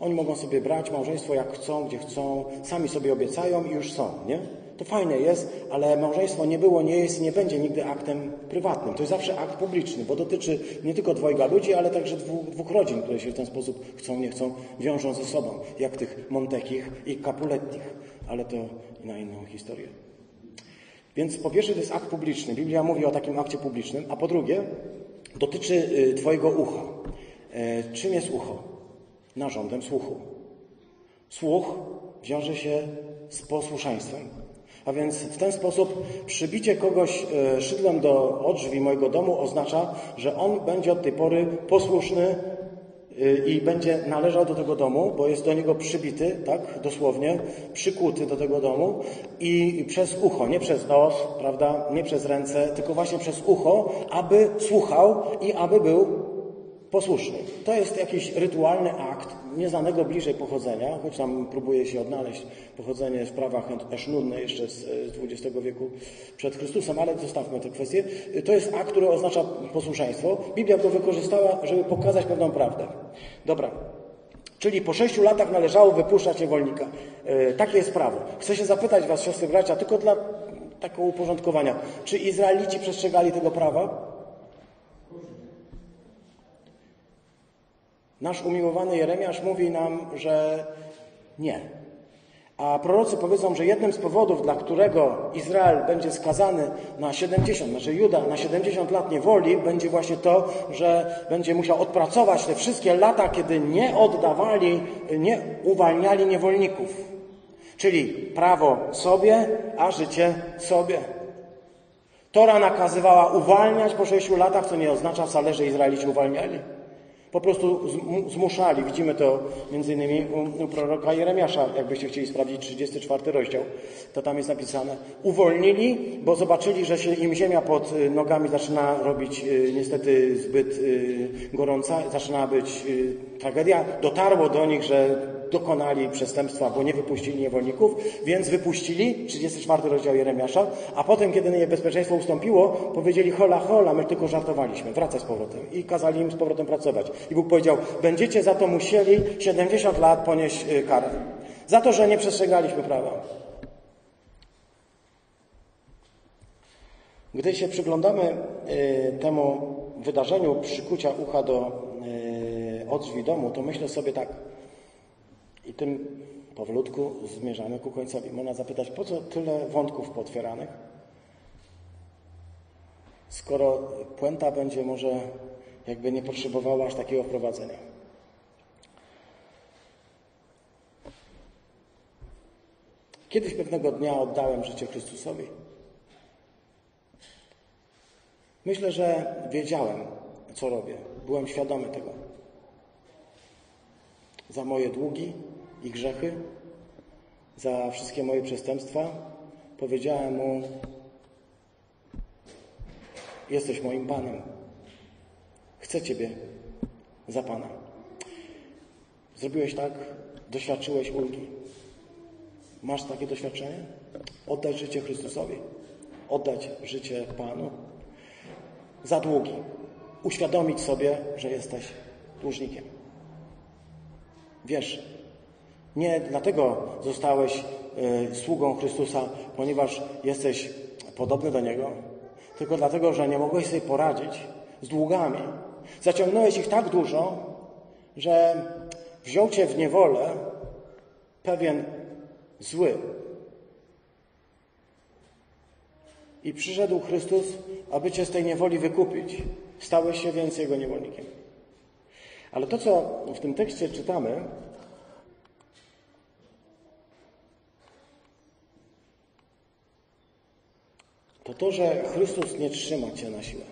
Oni mogą sobie brać małżeństwo jak chcą, gdzie chcą, sami sobie obiecają i już są, nie? To fajne jest, ale małżeństwo nie było, nie jest i nie będzie nigdy aktem prywatnym. To jest zawsze akt publiczny, bo dotyczy nie tylko dwojga ludzi, ale także dwóch, dwóch rodzin, które się w ten sposób chcą, nie chcą, wiążą ze sobą, jak tych Montekich i Capulettich. Ale to na inną historię. Więc po pierwsze to jest akt publiczny. Biblia mówi o takim akcie publicznym, a po drugie dotyczy y, Twojego ucha. E, Czym jest ucho? Narządem słuchu. Słuch wiąże się z posłuszeństwem. A więc w ten sposób przybicie kogoś e, szydłem do drzwi mojego domu oznacza, że on będzie od tej pory posłuszny i będzie należał do tego domu, bo jest do niego przybity, tak, dosłownie, przykuty do tego domu i przez ucho, nie przez nos, prawda, nie przez ręce, tylko właśnie przez ucho, aby słuchał i aby był posłuszny. To jest jakiś rytualny akt nieznanego bliżej pochodzenia, choć tam próbuje się odnaleźć pochodzenie w prawach esznudne jeszcze z XX wieku przed Chrystusem, ale zostawmy tę kwestię. To jest akt, który oznacza posłuszeństwo. Biblia go wykorzystała, żeby pokazać pewną prawdę. Dobra. Czyli po sześciu latach należało wypuszczać niewolnika. E, takie jest prawo. Chcę się zapytać Was, siostry bracia, tylko dla takiego uporządkowania. Czy Izraelici przestrzegali tego prawa? Nasz umiłowany Jeremiasz mówi nam, że nie. A prorocy powiedzą, że jednym z powodów, dla którego Izrael będzie skazany na 70, znaczy Juda na 70 lat niewoli, będzie właśnie to, że będzie musiał odpracować te wszystkie lata, kiedy nie oddawali, nie uwalniali niewolników. Czyli prawo sobie, a życie sobie. Tora nakazywała uwalniać po sześciu latach, co nie oznacza wcale, że Izraelici uwalniali. Po prostu zmu- zmuszali. Widzimy to między innymi u, u proroka Jeremiasza, jakbyście chcieli sprawdzić 34 rozdział, to tam jest napisane. Uwolnili, bo zobaczyli, że się im ziemia pod y, nogami zaczyna robić y, niestety zbyt y, gorąca, zaczyna być tragedia. Dotarło do nich, że dokonali przestępstwa, bo nie wypuścili niewolników, więc wypuścili, 34 rozdział Jeremiasza, a potem, kiedy niebezpieczeństwo ustąpiło, powiedzieli hola, hola, my tylko żartowaliśmy, wracaj z powrotem. I kazali im z powrotem pracować. I Bóg powiedział, będziecie za to musieli 70 lat ponieść y, karę. Za to, że nie przestrzegaliśmy prawa. Gdy się przyglądamy y, temu wydarzeniu przykucia ucha do y, domu, to myślę sobie tak, i tym powolutku zmierzamy ku końcowi. Można zapytać, po co tyle wątków potwieranych? Skoro puenta będzie może jakby nie potrzebowała aż takiego prowadzenia. Kiedyś pewnego dnia oddałem życie Chrystusowi. Myślę, że wiedziałem, co robię. Byłem świadomy tego. Za moje długi, i grzechy, za wszystkie moje przestępstwa, powiedziałem mu: Jesteś moim Panem. Chcę Ciebie za Pana. Zrobiłeś tak, doświadczyłeś ulgi. Masz takie doświadczenie? Oddać życie Chrystusowi, oddać życie Panu. Za długi. Uświadomić sobie, że jesteś dłużnikiem. Wiesz, nie dlatego zostałeś y, sługą Chrystusa, ponieważ jesteś podobny do Niego, tylko dlatego, że nie mogłeś sobie poradzić z długami. Zaciągnąłeś ich tak dużo, że wziął cię w niewolę pewien zły. I przyszedł Chrystus, aby cię z tej niewoli wykupić. Stałeś się więc jego niewolnikiem. Ale to, co w tym tekście czytamy, to to, że Chrystus nie trzyma cię na siłę.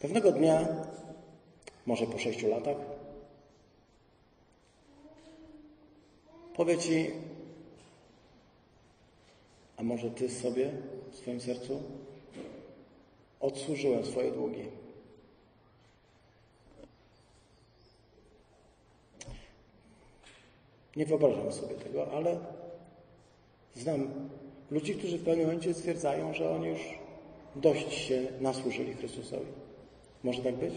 Pewnego dnia, może po sześciu latach, powie ci, a może ty sobie w swoim sercu odsłużyłem swoje długi. Nie wyobrażam sobie tego, ale znam ludzi, którzy w pewnym momencie stwierdzają, że oni już dość się nasłużyli Chrystusowi. Może tak być?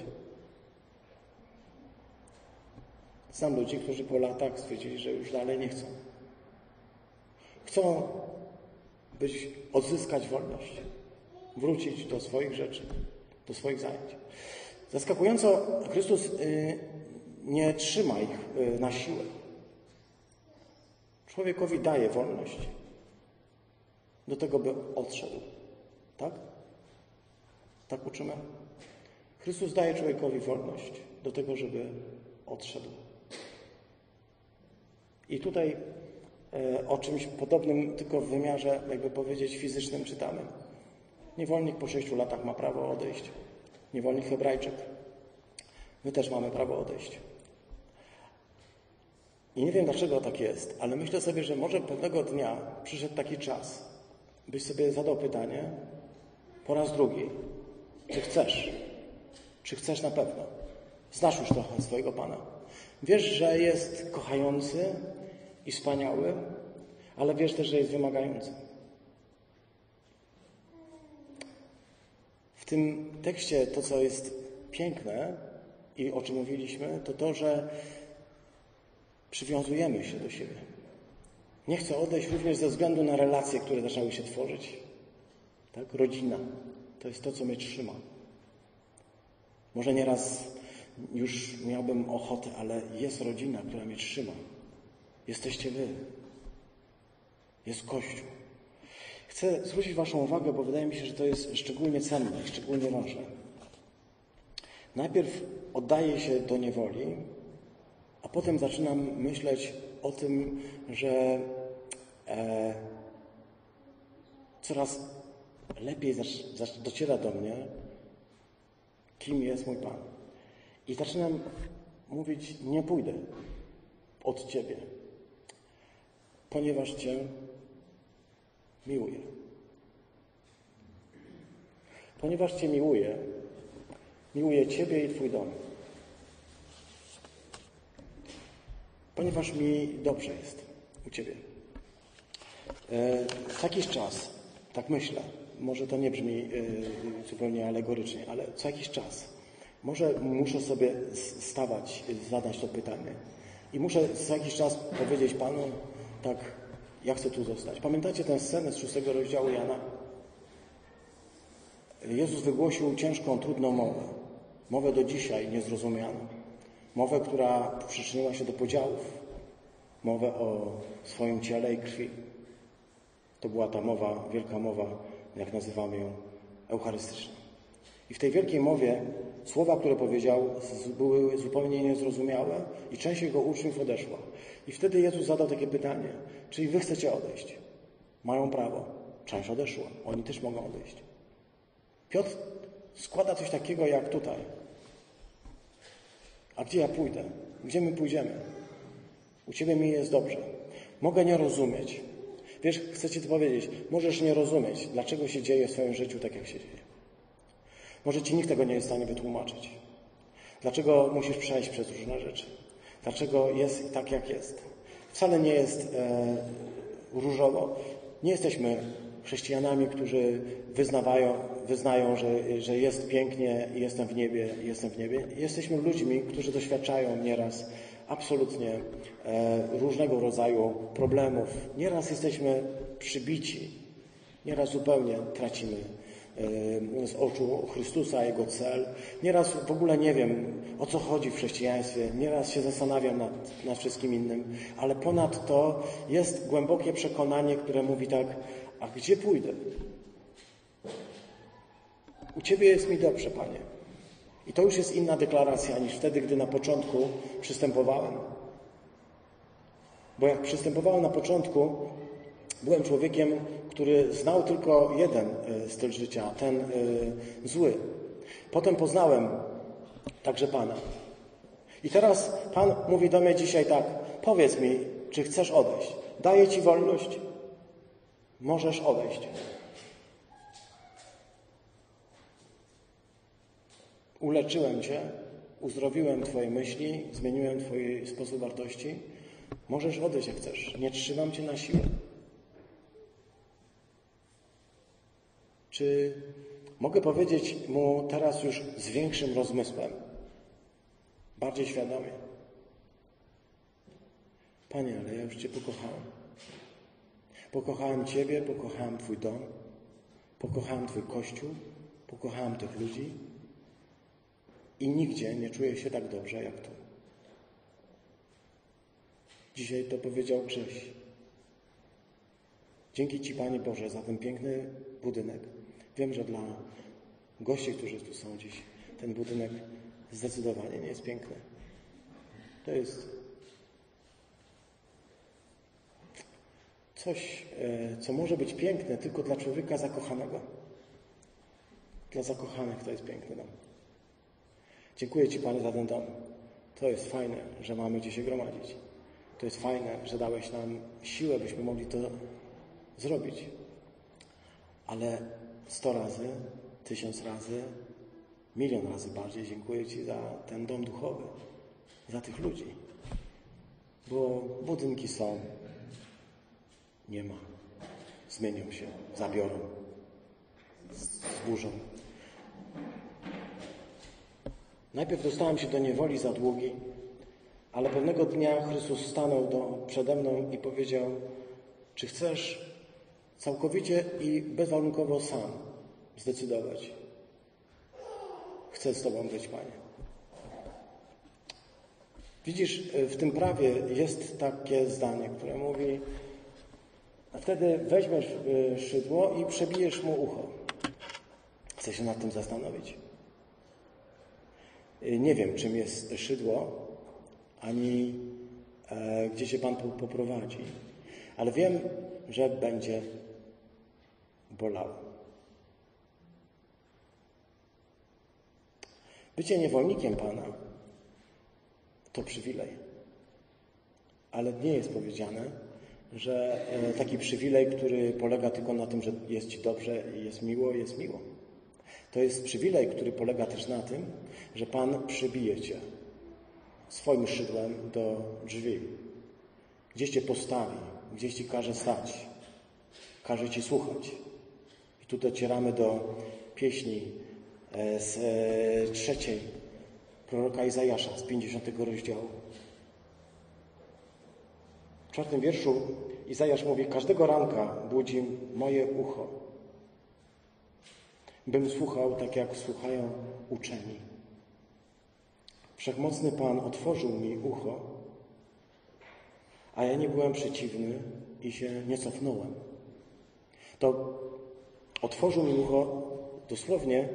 Znam ludzi, którzy po latach stwierdzili, że już dalej nie chcą. Chcą być, odzyskać wolność, wrócić do swoich rzeczy, do swoich zajęć. Zaskakująco Chrystus y, nie trzyma ich y, na siłę. Człowiekowi daje wolność do tego, by odszedł. Tak? Tak uczymy? Chrystus daje człowiekowi wolność do tego, żeby odszedł. I tutaj e, o czymś podobnym, tylko w wymiarze, jakby powiedzieć, fizycznym czytamy. Niewolnik po sześciu latach ma prawo odejść. Niewolnik Hebrajczyk. My też mamy prawo odejść. I nie wiem dlaczego tak jest, ale myślę sobie, że może pewnego dnia przyszedł taki czas, byś sobie zadał pytanie po raz drugi, czy chcesz, czy chcesz na pewno. Znasz już trochę swojego Pana. Wiesz, że jest kochający i wspaniały, ale wiesz też, że jest wymagający. W tym tekście to, co jest piękne i o czym mówiliśmy, to to, że przywiązujemy się do siebie. Nie chcę odejść również ze względu na relacje, które zaczęły się tworzyć. Tak? Rodzina to jest to, co mnie trzyma. Może nieraz już miałbym ochotę, ale jest rodzina, która mnie trzyma. Jesteście wy. Jest Kościół. Chcę zwrócić Waszą uwagę, bo wydaje mi się, że to jest szczególnie cenne i szczególnie ważne. Najpierw oddaję się do niewoli, a potem zaczynam myśleć o tym, że e, coraz lepiej dociera do mnie, kim jest mój Pan. I zaczynam mówić, nie pójdę od Ciebie, ponieważ Cię miłuję. Ponieważ Cię miłuję, miłuję Ciebie i Twój dom. Ponieważ mi dobrze jest u Ciebie. E, co jakiś czas, tak myślę, może to nie brzmi e, zupełnie alegorycznie, ale co jakiś czas może muszę sobie stawać, zadać to pytanie. I muszę za jakiś czas powiedzieć Panu, tak, ja chcę tu zostać. Pamiętacie tę scenę z szóstego rozdziału Jana? Jezus wygłosił ciężką, trudną mowę. Mowę do dzisiaj niezrozumianą. Mowę, która przyczyniła się do podziałów. Mowę o swoim ciele i krwi. To była ta mowa, wielka mowa, jak nazywamy ją, eucharystyczna. I w tej wielkiej mowie słowa, które powiedział, były zupełnie niezrozumiałe i część jego uczniów odeszła. I wtedy Jezus zadał takie pytanie: Czyli wy chcecie odejść? Mają prawo. Część odeszła. Oni też mogą odejść. Piotr składa coś takiego jak tutaj. A gdzie ja pójdę? Gdzie my pójdziemy? U ciebie mi jest dobrze. Mogę nie rozumieć. Wiesz, chcę ci to powiedzieć. Możesz nie rozumieć, dlaczego się dzieje w swoim życiu tak, jak się dzieje. Może ci nikt tego nie jest w stanie wytłumaczyć. Dlaczego musisz przejść przez różne rzeczy? Dlaczego jest tak, jak jest? Wcale nie jest e, różowo. Nie jesteśmy chrześcijanami, którzy wyznawają, wyznają, że, że jest pięknie i jestem w niebie, jestem w niebie. Jesteśmy ludźmi, którzy doświadczają nieraz absolutnie e, różnego rodzaju problemów. Nieraz jesteśmy przybici, nieraz zupełnie tracimy e, z oczu Chrystusa, Jego cel. Nieraz w ogóle nie wiem, o co chodzi w chrześcijaństwie. Nieraz się zastanawiam nad, nad wszystkim innym. Ale ponad to jest głębokie przekonanie, które mówi tak, a gdzie pójdę? U Ciebie jest mi dobrze, Panie. I to już jest inna deklaracja niż wtedy, gdy na początku przystępowałem. Bo jak przystępowałem na początku, byłem człowiekiem, który znał tylko jeden e, styl życia, ten e, zły. Potem poznałem także Pana. I teraz Pan mówi do mnie dzisiaj tak: powiedz mi, czy chcesz odejść? Daję Ci wolność, możesz odejść. Uleczyłem Cię, uzdrowiłem Twoje myśli, zmieniłem Twój sposób wartości. Możesz odejść jak chcesz. Nie trzymam Cię na siłę. Czy mogę powiedzieć mu teraz już z większym rozmysłem, bardziej świadomie? Panie, ale ja już Cię pokochałem. Pokochałem Ciebie, pokochałem Twój dom, pokochałem Twój kościół, pokochałem tych ludzi i nigdzie nie czuję się tak dobrze jak tu. Dzisiaj to powiedział Grześ. Dzięki Ci, Panie Boże, za ten piękny budynek. Wiem, że dla gości, którzy tu są dziś, ten budynek zdecydowanie nie jest piękny. To jest coś, e, co może być piękne tylko dla człowieka zakochanego. Dla zakochanych to jest piękny dom. Dziękuję Ci, Panie, za ten dom. To jest fajne, że mamy gdzie się gromadzić. To jest fajne, że dałeś nam siłę, byśmy mogli to zrobić. Ale sto razy, tysiąc razy, milion razy bardziej dziękuję Ci za ten dom duchowy, za tych ludzi. Bo budynki są, nie ma. Zmienią się, zabiorą, zburzą. Najpierw dostałem się do niewoli za długi, ale pewnego dnia Chrystus stanął do, przede mną i powiedział: Czy chcesz całkowicie i bezwarunkowo sam zdecydować? Chcę z Tobą być, Panie. Widzisz, w tym prawie jest takie zdanie, które mówi: Wtedy weźmiesz y, szydło i przebijesz mu ucho. Chcę się nad tym zastanowić. Y, nie wiem, czym jest szydło, ani e, gdzie się Pan poprowadzi, ale wiem, że będzie bolało. Bycie niewolnikiem Pana to przywilej, ale nie jest powiedziane, że e, taki przywilej, który polega tylko na tym, że jest Ci dobrze i jest miło, jest miło. To jest przywilej, który polega też na tym, że Pan przybije Cię swoim szydłem do drzwi. Gdzieś Cię postawi, gdzieś Ci każe stać, każe Ci słuchać. I tu docieramy do pieśni e, z e, trzeciej proroka Izajasza, z 50 rozdziału. W czwartym wierszu Izajasz mówi, każdego ranka budzi moje ucho, bym słuchał tak, jak słuchają uczeni. Wszechmocny Pan otworzył mi ucho, a ja nie byłem przeciwny i się nie cofnąłem. To otworzył mi ucho dosłownie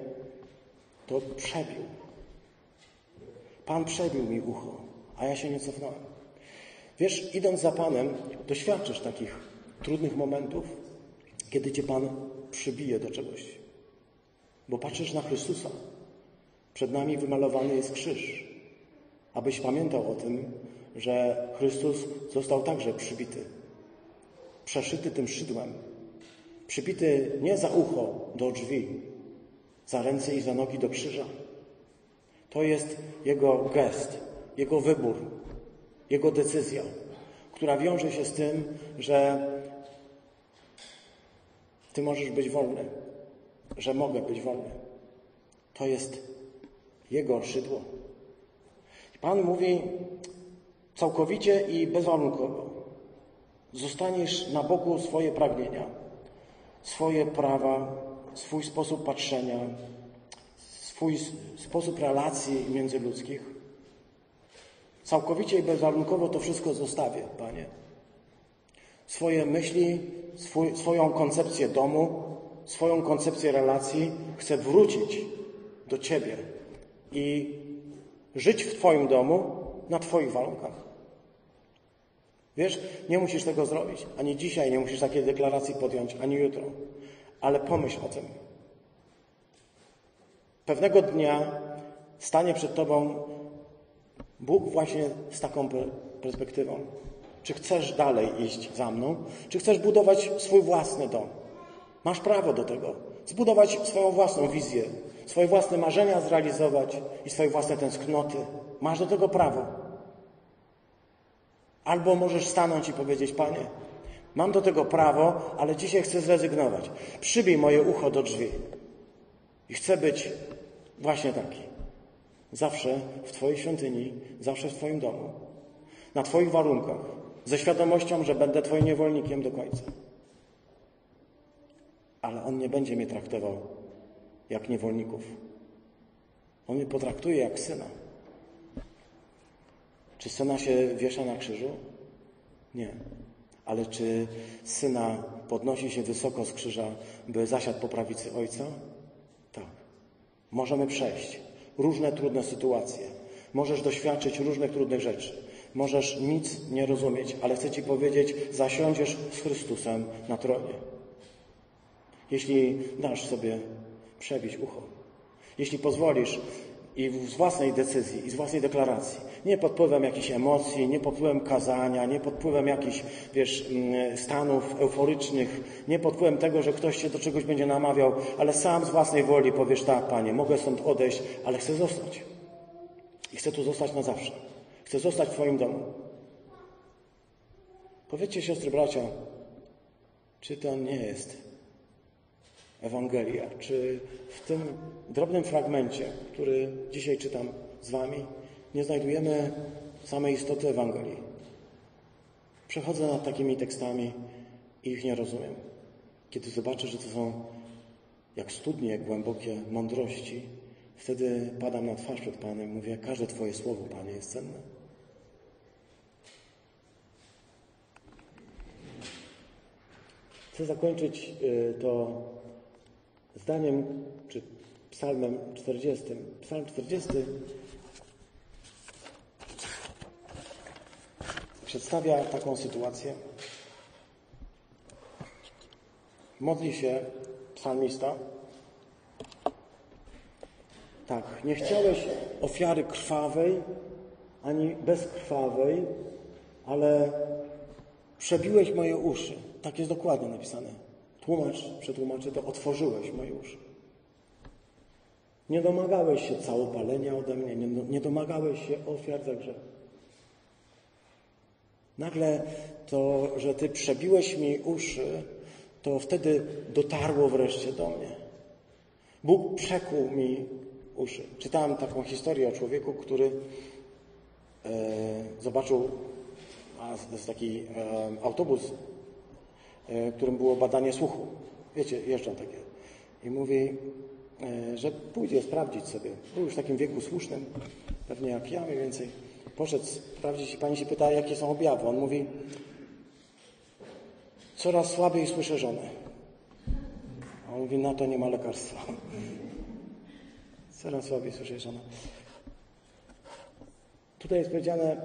to przebił. Pan przebił mi ucho, a ja się nie cofnąłem. Wiesz, idąc za Panem, doświadczysz takich trudnych momentów, kiedy Cię Pan przybije do czegoś. Bo patrzysz na Chrystusa. Przed nami wymalowany jest krzyż. Abyś pamiętał o tym, że Chrystus został także przybity. Przeszyty tym szydłem. Przybity nie za ucho do drzwi, za ręce i za nogi do krzyża. To jest Jego gest, Jego wybór, Jego decyzja, która wiąże się z tym, że Ty możesz być wolny, że mogę być wolny. To jest Jego szydło. Pan mówi całkowicie i bezwarunkowo. Zostaniesz na boku swoje pragnienia, swoje prawa, swój sposób patrzenia, swój sposób relacji międzyludzkich. Całkowicie i bezwarunkowo to wszystko zostawię, Panie. Swoje myśli, swój, swoją koncepcję domu, swoją koncepcję relacji chcę wrócić do Ciebie i żyć w Twoim domu na Twoich warunkach. Wiesz, nie musisz tego zrobić. Ani dzisiaj nie musisz takiej deklaracji podjąć, ani jutro. Ale pomyśl o tym. Pewnego dnia stanie przed Tobą Bóg właśnie z taką perspektywą. Czy chcesz dalej iść za mną, czy chcesz budować swój własny dom? Masz prawo do tego. Zbudować swoją własną wizję, swoje własne marzenia zrealizować i swoje własne tęsknoty. Masz do tego prawo. Albo możesz stanąć i powiedzieć: Panie, mam do tego prawo, ale dzisiaj chcę zrezygnować. Przybij moje ucho do drzwi. I chcę być właśnie taki. Zawsze w Twojej świątyni, zawsze w Twoim domu. Na Twoich warunkach. Ze świadomością, że będę Twoim niewolnikiem do końca. Ale On nie będzie mnie traktował jak niewolników. On mnie potraktuje jak syna. Czy syna się wiesza na krzyżu? Nie. Ale czy syna podnosi się wysoko z krzyża, by zasiadł po prawicy ojca? Tak. Możemy przejść różne trudne sytuacje. Możesz doświadczyć różnych trudnych rzeczy. Możesz nic nie rozumieć, ale chcę Ci powiedzieć, zasiądziesz z Chrystusem na tronie. Jeśli dasz sobie przebić ucho, jeśli pozwolisz i z własnej decyzji i z własnej deklaracji, nie pod wpływem jakichś emocji, nie pod wpływem kazania, nie pod wpływem jakichś, wiesz, mm, stanów euforycznych, nie pod wpływem tego, że ktoś cię do czegoś będzie namawiał, ale sam z własnej woli powiesz tak, Panie, mogę stąd odejść, ale chcę zostać. I chcę tu zostać na zawsze. Chcę zostać w Twoim domu. Powiedzcie, siostry, bracia, czy to nie jest Ewangelia? Czy w tym drobnym fragmencie, który dzisiaj czytam z Wami, nie znajdujemy samej istoty Ewangelii? Przechodzę nad takimi tekstami i ich nie rozumiem. Kiedy zobaczę, że to są jak studnie głębokie mądrości, wtedy padam na twarz przed Panem i mówię, każde Twoje słowo, Panie, jest cenne. Chcę zakończyć y, to zdaniem, czy psalmem 40. Psalm 40 przedstawia taką sytuację. Modli się psalmista. Tak, nie chciałeś ofiary krwawej, ani bezkrwawej, ale przebiłeś moje uszy. Tak jest dokładnie napisane. Tłumacz, przetłumaczy to, otworzyłeś moje uszy. Nie domagałeś się całopalenia ode mnie, nie, nie domagałeś się ofiar za grzech. Nagle to, że Ty przebiłeś mi uszy, to wtedy dotarło wreszcie do mnie. Bóg przekuł mi uszy. Czytałem taką historię o człowieku, który e, zobaczył a, to jest taki e, autobus, którym było badanie słuchu. Wiecie, jeżdżą takie. I mówi, e, że pójdzie sprawdzić sobie. Był już w takim wieku słusznym, pewnie jak ja mniej więcej. Poszedł sprawdzić i pani się pyta, jakie są objawy. On mówi, coraz słabiej słyszę żonę. A on mówi, na to nie ma lekarstwa. Coraz słabiej słyszę, żona. Tutaj jest powiedziane,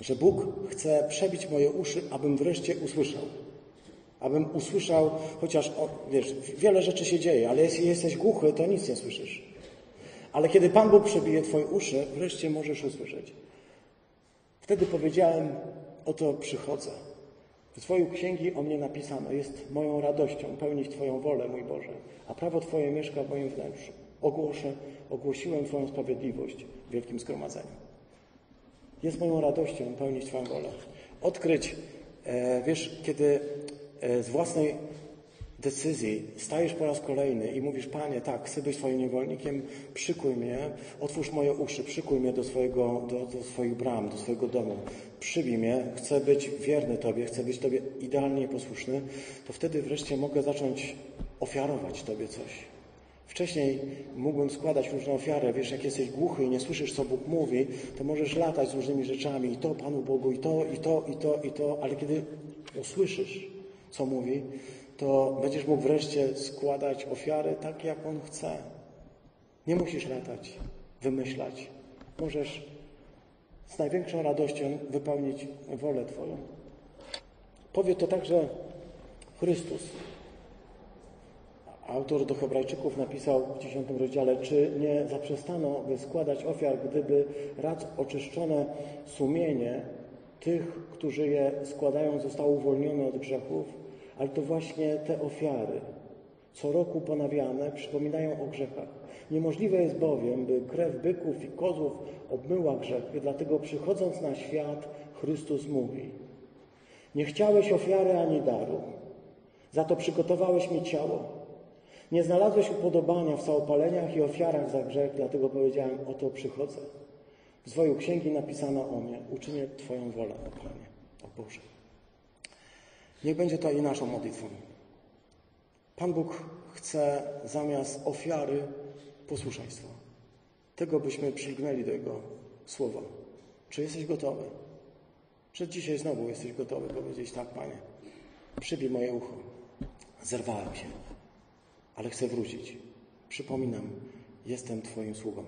że Bóg chce przebić moje uszy, abym wreszcie usłyszał. Abym usłyszał, chociaż, wiesz, wiele rzeczy się dzieje, ale jeśli jesteś głuchy, to nic nie słyszysz. Ale kiedy Pan Bóg przebije Twoje uszy, wreszcie możesz usłyszeć. Wtedy powiedziałem, oto przychodzę. W Twojej księgi o mnie napisano, jest moją radością pełnić Twoją wolę, mój Boże, a prawo Twoje mieszka w moim wnętrzu. Ogłoszę, ogłosiłem Twoją sprawiedliwość w wielkim zgromadzeniu. Jest moją radością pełnić Twoją wolę. Odkryć, e, wiesz, kiedy z własnej decyzji stajesz po raz kolejny i mówisz, Panie, tak, chcę być Twoim niewolnikiem, przykuj mnie, otwórz moje uszy, przykuj mnie do, swojego, do, do swoich bram, do swojego domu, przybij mnie, chcę być wierny Tobie, chcę być Tobie idealnie posłuszny, to wtedy wreszcie mogę zacząć ofiarować Tobie coś. Wcześniej mógłbym składać różne ofiary. Wiesz, jak jesteś głuchy i nie słyszysz, co Bóg mówi, to możesz latać z różnymi rzeczami. I to Panu Bogu, i to, i to, i to, i to. Ale kiedy usłyszysz, co mówi, to będziesz mógł wreszcie składać ofiary tak, jak On chce. Nie musisz latać, wymyślać. Możesz z największą radością wypełnić wolę Twoją. Powie to także Chrystus. Autor do Hebrajczyków napisał w dziesiątym rozdziale, czy nie zaprzestano, by składać ofiar, gdyby raz oczyszczone sumienie tych, którzy je składają, zostało uwolnione od grzechów, ale to właśnie te ofiary, co roku ponawiane, przypominają o grzechach. Niemożliwe jest bowiem, by krew byków i kozłów obmyła grzechy, dlatego przychodząc na świat, Chrystus mówi: Nie chciałeś ofiary ani daru, za to przygotowałeś mi ciało. Nie znalazłeś upodobania w całopaleniach i ofiarach za grzech, dlatego powiedziałem: Oto przychodzę. W swoją księgi napisano o mnie: Uczynię Twoją wolę, o Panie, o Boże. Niech będzie to i naszą modlitwą. Pan Bóg chce zamiast ofiary posłuszeństwo. Tego byśmy przylgnęli do Jego słowa. Czy jesteś gotowy? Czy dzisiaj znowu jesteś gotowy powiedzieć tak, Panie? Przybij moje ucho. Zerwałem się, ale chcę wrócić. Przypominam, jestem Twoim sługą.